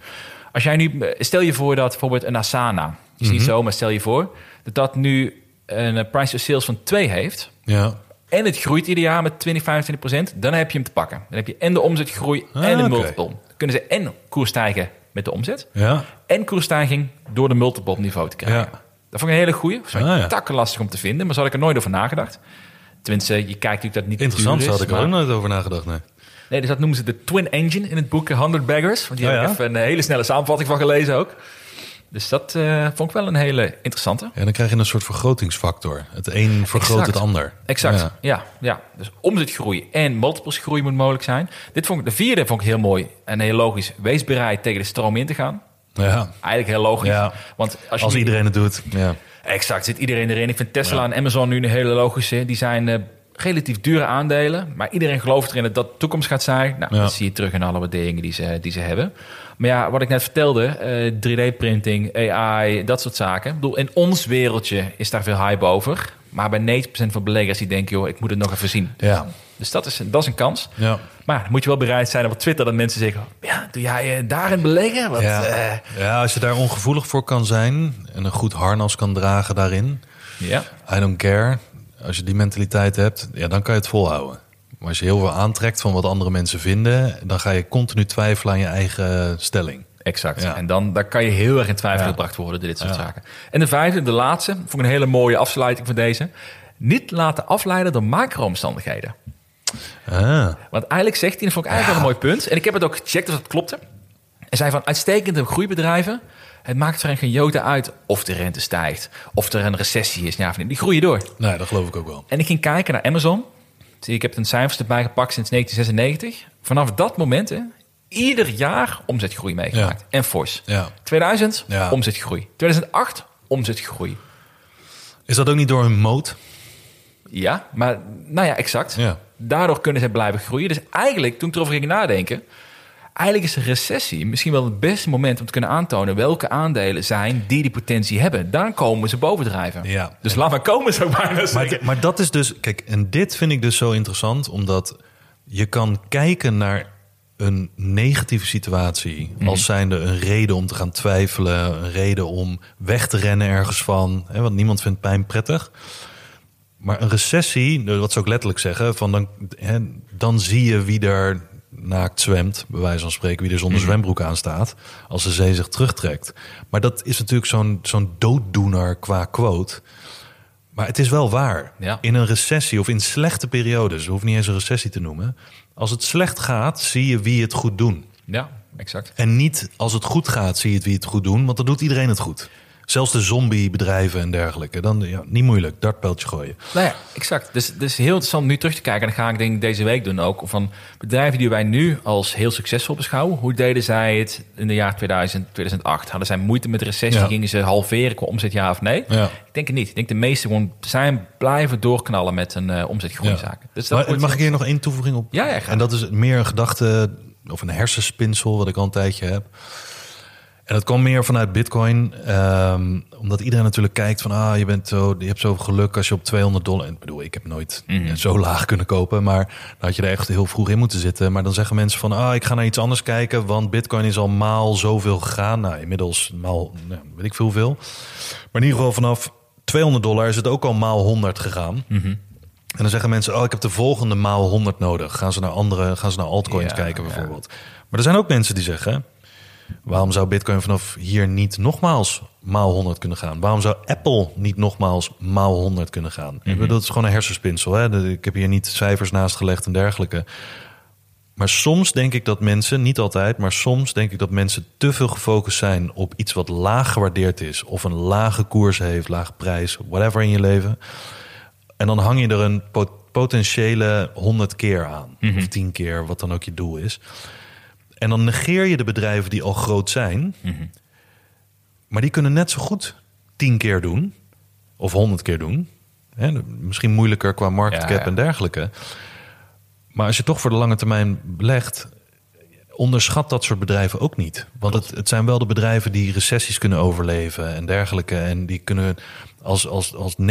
Als jij nu, stel je voor dat bijvoorbeeld een Asana, is Mhm. niet zo, maar stel je voor dat dat nu een price to sales van 2 heeft. Ja. En het groeit ieder jaar met 20, 25 procent. Dan heb je hem te pakken. Dan heb je en de omzetgroei Ah, en de oké. multiple. Dan kunnen ze en koers stijgen met de omzet Ja. en koersstijging door de multiple op niveau te krijgen. Ja. Dat vond ik een hele goeie. Dat Ah, ja. takken lastig om te vinden, maar zo had ik er nooit over nagedacht. Tenminste, je kijkt natuurlijk dat niet Interessant, daar had ik er ook nooit over nagedacht. Nee. Nee, dus dat noemen ze de Twin Engine in het boek 100 Baggers. Want die Oh, heb ik ja? even een hele snelle samenvatting van gelezen ook. Dus dat eh, vond ik wel een hele interessante. Ja, dan krijg je een soort vergrotingsfactor. Het een vergroot Exact. het ander. Exact, Ja. ja. ja, Dus omzetgroei en multiplesgroei moet mogelijk zijn. Dit vond ik, de vierde vond ik heel mooi en heel logisch. Wees bereid tegen de stroom in te gaan. Ja. Eigenlijk heel logisch. Ja. Want als, je Als niet- iedereen het doet. Ja. Exact, zit iedereen erin. Ik vind Tesla en Amazon nu een hele logische. Die zijn eh, relatief dure aandelen. Maar iedereen gelooft erin dat dat de toekomst gaat zijn. Nou, Ja. dat zie je terug in alle waarderingen die ze, die ze hebben. Maar ja, wat ik net vertelde, eh, 3D-printing, AI, dat soort zaken. Ik bedoel, in ons wereldje is daar veel hype over. Maar bij 90% van beleggers die denken, joh, ik moet het nog even zien. Ja. Dus dat is, dat is een kans. Ja. Maar dan moet je wel bereid zijn op Twitter dat mensen zeggen... ja, doe jij eh, daarin beleggen? Ja. eh, ja, als je daar ongevoelig voor kan zijn en een goed harnas kan dragen daarin. ja. I don't care. Als je die mentaliteit hebt, ja, dan kan je het volhouden. Maar als je heel veel aantrekt van wat andere mensen vinden, dan ga je continu twijfelen aan je eigen stelling. Exact. Ja. En dan daar kan je heel erg in twijfel Ja. gebracht worden door dit soort Ja. zaken. En de vijfde, de laatste, vond ik een hele mooie afsluiting van deze. Niet laten afleiden door macro-omstandigheden. Ah, Want eigenlijk zegt hij, dat vond ik eigenlijk wel een mooi punt. En ik heb het ook gecheckt of dat klopte. Hij zei van uitstekende groeibedrijven. Het maakt er geen jota uit of de rente stijgt. Of er een recessie is. Ja, of niet. Die groeien door. nee, dat geloof ik ook wel. En ik ging kijken naar Amazon. Zie, Ik heb een cijfers erbij gepakt sinds 1996. Vanaf dat moment, hè, ieder jaar omzetgroei meegemaakt. En fors. Ja. 2000, Ja. omzetgroei. 2008, omzetgroei. Is dat ook niet door hun moot? Ja, maar nou ja, exact. Ja. Daardoor kunnen ze blijven groeien. Dus eigenlijk, toen ik erover ging nadenken... Eigenlijk is een recessie misschien wel het beste moment om te kunnen aantonen welke aandelen zijn die die potentie hebben. Dan komen ze bovendrijven. Ja. Dus laat maar komen, ik bijna Maar, maar dat is dus, kijk, en dit vind ik dus zo interessant, omdat je kan kijken naar een negatieve situatie als zijnde een reden om te gaan twijfelen, een reden om weg te rennen ergens van, hè, want niemand vindt pijn prettig. Maar een recessie, wat zou ik letterlijk zeggen, van dan, hè, dan zie je wie er naakt zwemt, bij wijze van spreken, wie er zonder zwembroek aan staat, als de zee zich terugtrekt. Maar dat is natuurlijk zo'n zo'n dooddoener qua quote. Maar het is wel waar. Ja. In een recessie of in slechte periodes, we hoeven niet eens een recessie te noemen. Als het slecht gaat, zie je wie het goed doen. Ja, exact. En niet als het goed gaat, zie je het wie het goed doen, want dan doet iedereen het goed. Zelfs de zombiebedrijven en dergelijke. Dan ja, niet moeilijk, dartpijltje gooien. Nou ja, exact. Dus het is heel interessant nu terug te kijken. En dat ga ik denk ik deze week doen ook. Van bedrijven die wij nu als heel succesvol beschouwen. Hoe deden zij het in de jaar 2000, 2008? Hadden zij moeite met de recessie? Ja. Gingen ze halveren qua omzet, ja of nee? Ja. Ik denk het niet. Ik denk de meeste gewoon zijn blijven doorknallen met een eh omzetgroeizaken. Dus dat Maar, mag ik hier nog één toevoeging op? Ja, ja. En dat is meer een gedachte of een hersenspinsel wat ik al een tijdje heb. En dat kwam meer vanuit Bitcoin, ehm, omdat iedereen natuurlijk kijkt van, ah, je bent zo, je hebt zoveel geluk als je op 200 dollar. En ik bedoel, ik heb nooit Mhm. zo laag kunnen kopen, maar dan had je er echt heel vroeg in moeten zitten. Maar dan zeggen mensen van, ah, ik ga naar iets anders kijken, want Bitcoin is al maal zoveel gegaan. Nou, inmiddels maal, nou, weet ik veel hoeveel. Maar in ieder geval vanaf 200 dollar is het ook al maal 100 gegaan. En dan zeggen mensen, oh, ik heb de volgende maal 100 nodig. Gaan ze naar andere, gaan ze naar altcoins Ja, kijken ja. bijvoorbeeld. Maar er zijn ook mensen die zeggen, waarom zou Bitcoin vanaf hier niet nogmaals maal 100 kunnen gaan? Waarom zou Apple niet nogmaals maal 100 kunnen gaan? Ik bedoel, Dat is gewoon een hersenspinsel. Hè? Ik heb hier niet cijfers naast gelegd en dergelijke. Maar soms denk ik dat mensen, niet altijd, maar soms denk ik dat mensen te veel gefocust zijn op iets wat laag gewaardeerd is. Of een lage koers heeft, lage prijs, whatever in je leven. En dan hang je er een pot- potentiële 100 keer aan. Of 10 keer, wat dan ook je doel is. En dan negeer je de bedrijven die al groot zijn. Maar die kunnen net zo goed 10 keer doen. Of 100 keer doen. Hè, misschien moeilijker qua market Ja, cap ja. en dergelijke. Maar als je toch voor de lange termijn belegt, onderschat dat soort bedrijven ook niet. Want het, het zijn wel de bedrijven die recessies kunnen overleven en dergelijke. En die kunnen, als, als, als 90%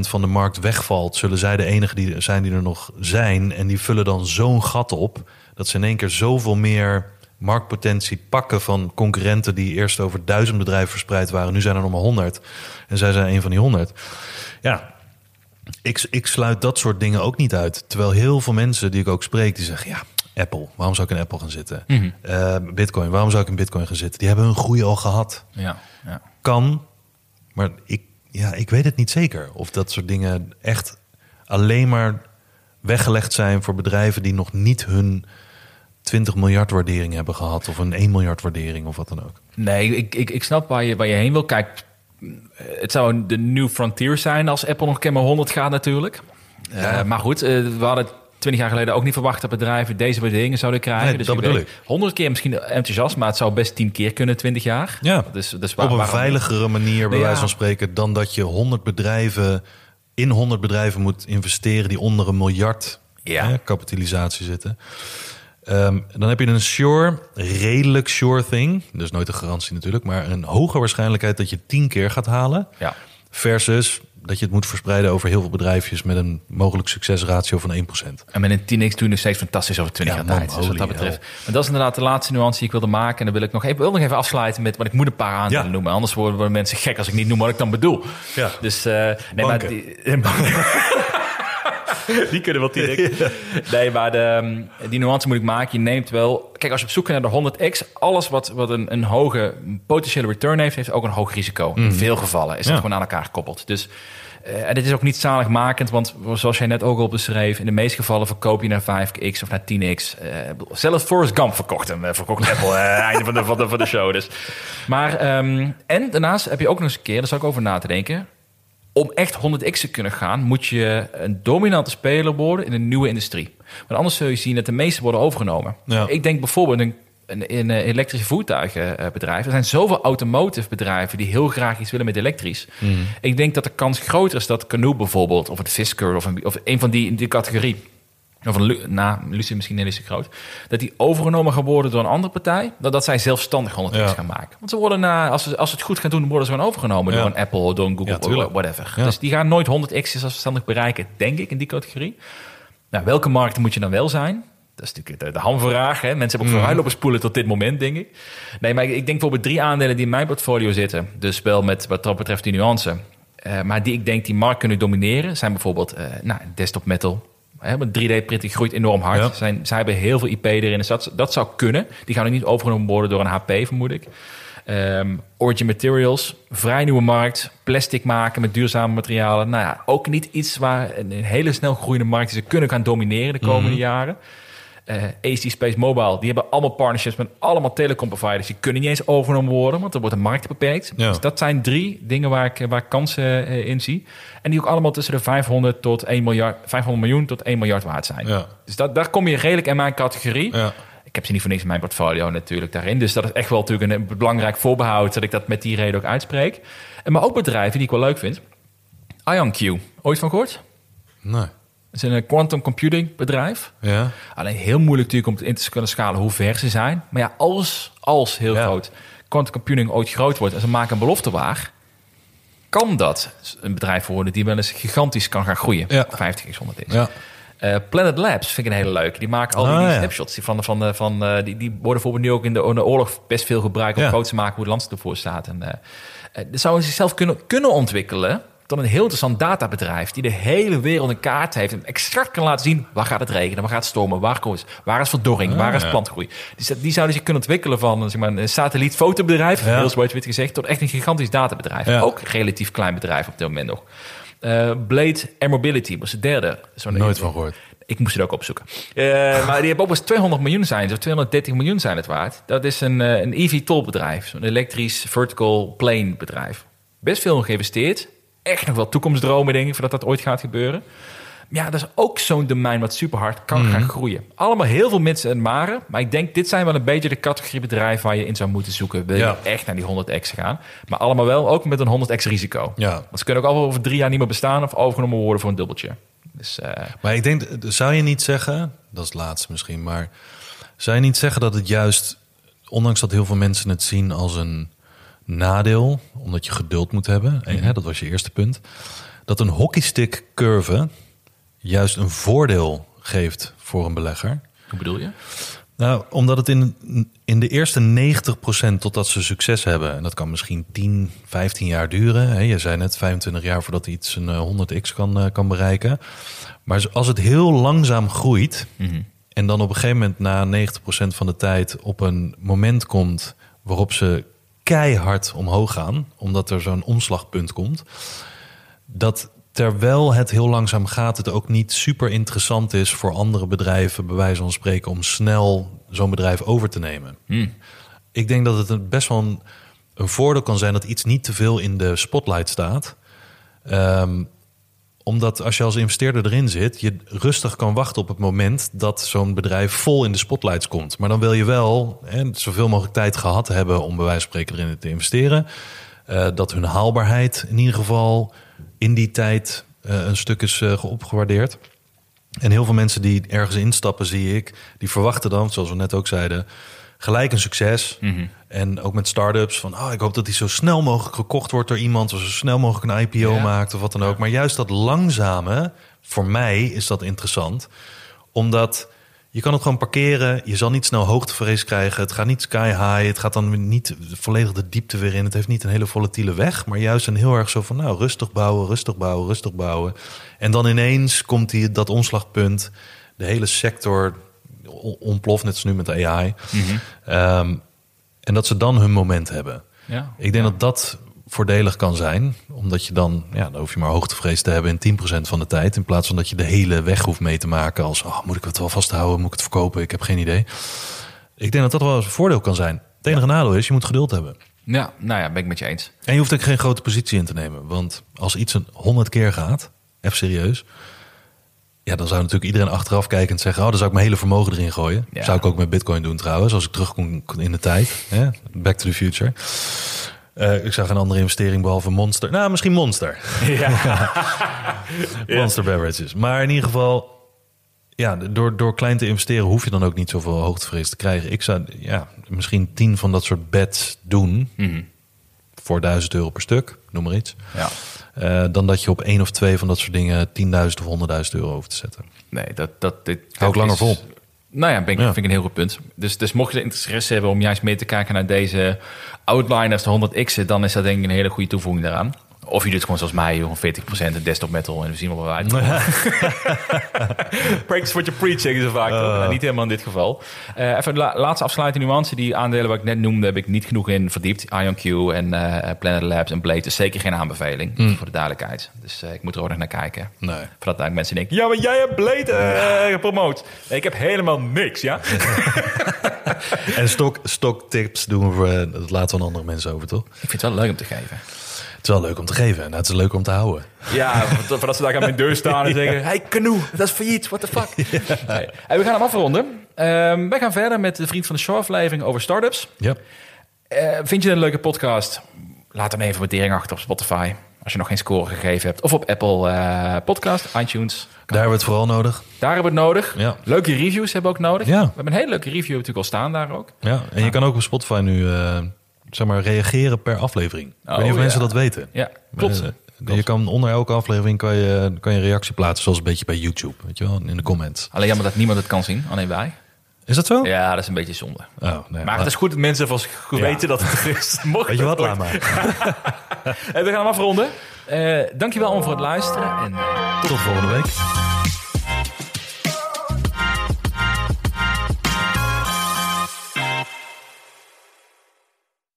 van de markt wegvalt, zullen zij de enige die zijn die er nog zijn. En die vullen dan zo'n gat op, dat ze in één keer zoveel meer marktpotentie pakken van concurrenten die eerst over duizend bedrijven verspreid waren. Nu zijn er nog maar honderd. En zij zijn een van die honderd. Ja, ik, ik sluit dat soort dingen ook niet uit. Terwijl heel veel mensen die ik ook spreek, die zeggen... ja, Apple, waarom zou ik in Apple gaan zitten? Eh, Bitcoin, waarom zou ik in Bitcoin gaan zitten? Die hebben hun groei al gehad. Ja, ja. Kan, maar ik, ja, ik weet het niet zeker. Of dat soort dingen echt alleen maar weggelegd zijn... voor bedrijven die nog niet hun 20 miljard waardering hebben gehad... of een 1 miljard waardering of wat dan ook. Nee, ik, ik, ik snap waar je, waar je heen wil. Kijk, het zou de new frontier zijn als Apple nog een keer maar 100 gaat natuurlijk. Eh, maar goed, eh, we hadden 20 jaar geleden ook niet verwacht dat bedrijven deze waarderingen zouden krijgen. Nee, dus dat bedoel weet, 100 keer misschien enthousiast, maar het zou best 10 keer kunnen 20 jaar. Ja, dus, dus waar- op een waarom- veiligere manier, bij Ja. wijze van spreken, dan dat je 100 bedrijven in 100 bedrijven moet investeren die onder een miljard Ja. hè, kapitalisatie zitten. Ehm, dan heb je een sure, redelijk sure thing. Dus nooit een garantie natuurlijk, maar een hoge waarschijnlijkheid dat je 10 keer gaat halen. Ja. Versus dat je het moet verspreiden over heel veel bedrijfjes met een mogelijk succesratio van 1%. En met een 10x doe je nog steeds fantastisch over 20 Ja, jaar tijd. Dus wat dat betreft. Maar dat is inderdaad de laatste nuance die ik wilde maken. En dan wil ik nog even, wil nog even afsluiten met, want ik moet een paar aandelen Ja. noemen. Anders worden mensen gek als ik niet noem wat ik dan bedoel. Ja. Dus, eh nee, maar die, die kunnen wel 10x. Nee, maar de, ehm, die nuance moet ik maken. Je neemt wel... Kijk, als je op zoek gaat naar de 100x... alles wat, wat een, een hoge potentiële return heeft... heeft ook een hoog risico. In veel gevallen is dat Ja. gewoon aan elkaar gekoppeld. Dus... eh, en dit is ook niet zaligmakend, want zoals jij net ook al beschreef, in de meeste gevallen verkoop je naar 5x of naar 10x. Eh, zelfs Forrest Gump verkocht hem, eh, verkocht Apple, einde van de, van, de, van de show. Dus. Maar, ehm, en daarnaast heb je ook nog eens een keer, daar zou ik over na te denken, om echt 100x te kunnen gaan, moet je een dominante speler worden in een nieuwe industrie. Want anders zul je zien dat de meeste worden overgenomen. Ja. Ik denk bijvoorbeeld in, in, eh, elektrische voertuigenbedrijven. Er zijn zoveel automotive bedrijven die heel graag iets willen met elektrisch. Ik denk dat de kans groter is dat Canoe bijvoorbeeld, of het Fisker, of een, of een van die in die categorie, of een, na Lucie misschien net is te groot, dat die overgenomen gaan worden door een andere partij, dan dat zij zelfstandig 100x Ja. gaan maken. Want ze worden na, als ze, als ze het goed gaan doen, worden ze gewoon overgenomen Ja. door een Apple, door een Google, Ja, whatever. Dus die gaan nooit 100x zelfstandig bereiken, denk ik, in die categorie. Nou, welke markten moet je dan wel zijn? Dat is natuurlijk de, de hamvraag. Hè? Mensen hebben ook Mhm. vooruit spoelen tot dit moment, denk ik. Nee, maar ik, ik denk bijvoorbeeld drie aandelen die in mijn portfolio zitten. Dus wel met wat dat betreft die nuance. Eh, maar die ik denk die markt kunnen domineren... zijn bijvoorbeeld eh, nou, desktop metal. Hè, want 3D-printing groeit enorm hard. Ja. Zijn, zij hebben heel veel IP erin. Dus dat, dat zou kunnen. Die gaan ook niet overgenomen worden door een HP, vermoed ik. Ehm, Origin Materials, vrij nieuwe markt. Plastic maken met duurzame materialen. Nou ja, ook niet iets waar een, een hele snel groeiende markt die ze kunnen gaan domineren de komende Mhm. jaren. Eh AC Space Mobile, die hebben allemaal partnerships met allemaal telecom providers. Die kunnen niet eens overgenomen worden, want er wordt de markt beperkt. Ja. Dus dat zijn drie dingen waar ik, waar ik kansen eh, in zie. En die ook allemaal tussen de 500, tot 1 miljard, 500 miljoen tot 1 miljard waard zijn. Ja. Dus dat, daar kom je redelijk in mijn categorie. Ja. Ik heb ze niet voor niks in mijn portfolio natuurlijk daarin. Dus dat is echt wel natuurlijk een, een belangrijk voorbehoud... dat ik dat met die reden ook uitspreek. En maar ook bedrijven die ik wel leuk vind. IonQ, ooit van gehoord? Nee. Het is een eh, quantum computing bedrijf. Ja. Alleen heel moeilijk natuurlijk om in te kunnen schalen hoe ver ze zijn. Maar ja, als, als heel Ja. groot quantum computing ooit groot wordt... en ze maken een belofte waar... kan dat een bedrijf worden die wel eens gigantisch kan gaan groeien. Ja. 50 x 100 x. Ja. Eh, Planet Labs vind ik een hele leuke. Die maken al die, Ah, die snapshots. Die, van, van, de- van, eh, die, die worden bijvoorbeeld nu ook in de, in de oorlog best veel gebruikt... om groot te maken hoe het land ervoor staat. En, eh eh, dat zouden ze zichzelf kunnen, kunnen ontwikkelen... tot een heel interessant databedrijf... die de hele wereld een kaart heeft... en exact kan laten zien waar gaat het regenen... waar gaat het stormen, waar, komt, waar is verdorring, Ah, waar is plantgroei. Dus dat- die zouden zich kunnen ontwikkelen van zeg maar, een satellietfotobedrijf... Ja. heel zwart-wit gezegd... tot echt een gigantisch databedrijf. Ja. Ook een relatief klein bedrijf op dit moment nog. Eh, Blade Air Mobility was de derde. Nooit van gehoord. ik moest het ook opzoeken. Eh, maar die hebben ook eens 200 miljoen zijn, of 230 miljoen zijn het waard. Dat is een, eh, een EV-tol bedrijf, zo'n elektrisch vertical plane bedrijf. Best veel in geïnvesteerd. Echt nog wel toekomstdromen, denk ik, voordat dat ooit gaat gebeuren. Maar ja, dat is ook zo'n domein wat super hard kan gaan groeien. Allemaal heel veel mensen en maren. Maar ik denk, dit zijn wel een beetje de categorie bedrijven waar je in zou moeten zoeken. Wil je Ja. echt naar die 100x gaan? Maar allemaal wel ook met een 100x risico. Ja. Want ze kunnen ook al over drie jaar niet meer bestaan of overgenomen worden voor een dubbeltje. Dus eh, Maar ik denk, zou je niet zeggen, dat is het laatste misschien, maar zou je niet zeggen dat het juist, ondanks dat heel veel mensen het zien als een nadeel, omdat je geduld moet hebben, en, hè, dat was je eerste punt, dat een hockeystick curve juist een voordeel geeft voor een belegger. hoe bedoel je? Nou, omdat het in, in de eerste 90% totdat ze succes hebben, en dat kan misschien 10, 15 jaar duren. Hè, je zei net 25 jaar voordat iets een eh, 100x kan, eh, kan bereiken. Maar als het heel langzaam groeit, en dan op een gegeven moment na 90% van de tijd op een moment komt waarop ze keihard omhoog gaan, omdat er zo'n omslagpunt komt, dat terwijl het heel langzaam gaat, het ook niet super interessant is voor andere bedrijven, bij wijze van spreken, om snel zo'n bedrijf over te nemen. Ik denk dat het best wel een, een voordeel kan zijn dat iets niet te veel in de spotlight staat. Ehm, omdat als je als investeerder erin zit, je rustig kan wachten op het moment dat zo'n bedrijf vol in de spotlights komt. Maar dan wil je wel hè, zoveel mogelijk tijd gehad hebben om bij wijze van spreken erin te investeren. Eh, dat hun haalbaarheid in ieder geval in die tijd eh, een stuk is eh, opgewaardeerd. En heel veel mensen die ergens instappen, zie ik, die verwachten dan, zoals we net ook zeiden, gelijk een succes. En ook met start-ups van, oh, ik hoop dat die zo snel mogelijk gekocht wordt door iemand, of zo snel mogelijk een IPO Ja. maakt of wat dan ook. Maar juist dat langzame, voor mij is dat interessant, omdat je kan het gewoon parkeren. Je zal niet snel hoogtevrees krijgen. Het gaat niet sky high. Het gaat dan niet volledig de diepte weer in. Het heeft niet een hele volatiele weg. Maar juist een heel erg zo van nou, rustig bouwen, rustig bouwen, rustig bouwen. En dan ineens komt die, dat omslagpunt. De hele sector ontploft, net als nu met AI. Ehm, en dat ze dan hun moment hebben. Ja. Ik denk dat dat voordelig kan zijn. Omdat je dan, ja, dan hoef je maar hoogtevrees te hebben in 10% van de tijd. In plaats van dat je de hele weg hoeft mee te maken als, oh, moet ik het wel vasthouden? Moet ik het verkopen? Ik heb geen idee. Ik denk dat dat wel eens een voordeel kan zijn. Het enige nadeel is, je moet geduld hebben. Ja, nou ja, ben ik met je eens. En je hoeft ook geen grote positie in te nemen. Want als iets een 100 keer gaat, even serieus. Ja, dan zou natuurlijk iedereen achteraf kijkend zeggen... oh, dan zou ik mijn hele vermogen erin gooien. Ja. Zou ik ook met bitcoin doen trouwens, als ik terugkom in de tijd. Hè? Back to the future. Eh, ik zag een andere investering behalve Monster. Nou, misschien Monster. Monster beverages. Maar in ieder geval, ja, door, door klein te investeren hoef je dan ook niet zoveel hoogtevrees te krijgen. Ik zou ja, misschien tien van dat soort bets doen voor 1000 euro per stuk, noem maar iets. Ja. Eh, dan dat je op één of twee van dat soort dingen 10.000 of 100.000 euro over te zetten. Nee, dat, dat, dit, Hou ik langer is- vol. Nou ja, ben ik, Ja. vind ik een heel goed punt. Dus, dus mocht je interesse hebben om juist mee te kijken naar deze outliners, de 100x'en, dan is dat denk ik een hele goede toevoeging daaraan. Of je doet gewoon zoals mij, gewoon 40% desktop metal en we zien wel we uit. Practice what you preach, zeggen ze vaak. toch? Nou, niet helemaal in dit geval. Eh, even de la- laatste afsluitende nuance. Die aandelen wat ik net noemde, heb ik niet genoeg in verdiept. IonQ en eh, Planet Labs en Blade is zeker geen aanbeveling, voor de duidelijkheid. Dus eh, ik moet er ook nog naar kijken. Nee. Voordat eigenlijk mensen denken, ja, maar jij hebt Blade eh, gepromoot. Nee, ik heb helemaal niks, ja? En stok, stoktips doen we eh, dat laten we aan andere mensen over, toch? Ik vind het wel leuk om te geven. Het is wel leuk om te geven en het is leuk om te houden. Ja, voor- voordat ze daar aan mijn deur staan en zeggen... Hey, canoe, dat is failliet, what the fuck. Nee. En we gaan hem afronden. Ehm wij gaan verder met de Vriend van de Show aflevering over startups. Ja. Eh, vind je het een leuke podcast? Laat dan even een waardering achter op Spotify. Als je nog geen score gegeven hebt. Of op Apple eh, Podcast, iTunes. Daar hebben we het vooral nodig. Daar hebben we het nodig. Ja. Leuke reviews hebben we ook nodig. Ja. We hebben een hele leuke review natuurlijk al staan daar ook. Ja, en je kan ook op Spotify nu eh, zeg maar, reageren per aflevering. Ik weet niet of ja. mensen dat weten. Ja, klopt. Eh, je kan onder elke aflevering kan je, kan je een reactie plaatsen, zoals een beetje bij YouTube. Weet je wel, in de comments. Alleen jammer dat niemand het kan zien, alleen wij. Is dat zo? Ja, dat is een beetje zonde. Oh, nee. Maar het is goed dat mensen vast goed Ja. weten dat het er is. Mocht Weet je wat, laat maar. We gaan hem afronden. Eh dankjewel om voor het luisteren. En, eh, Tot volgende week.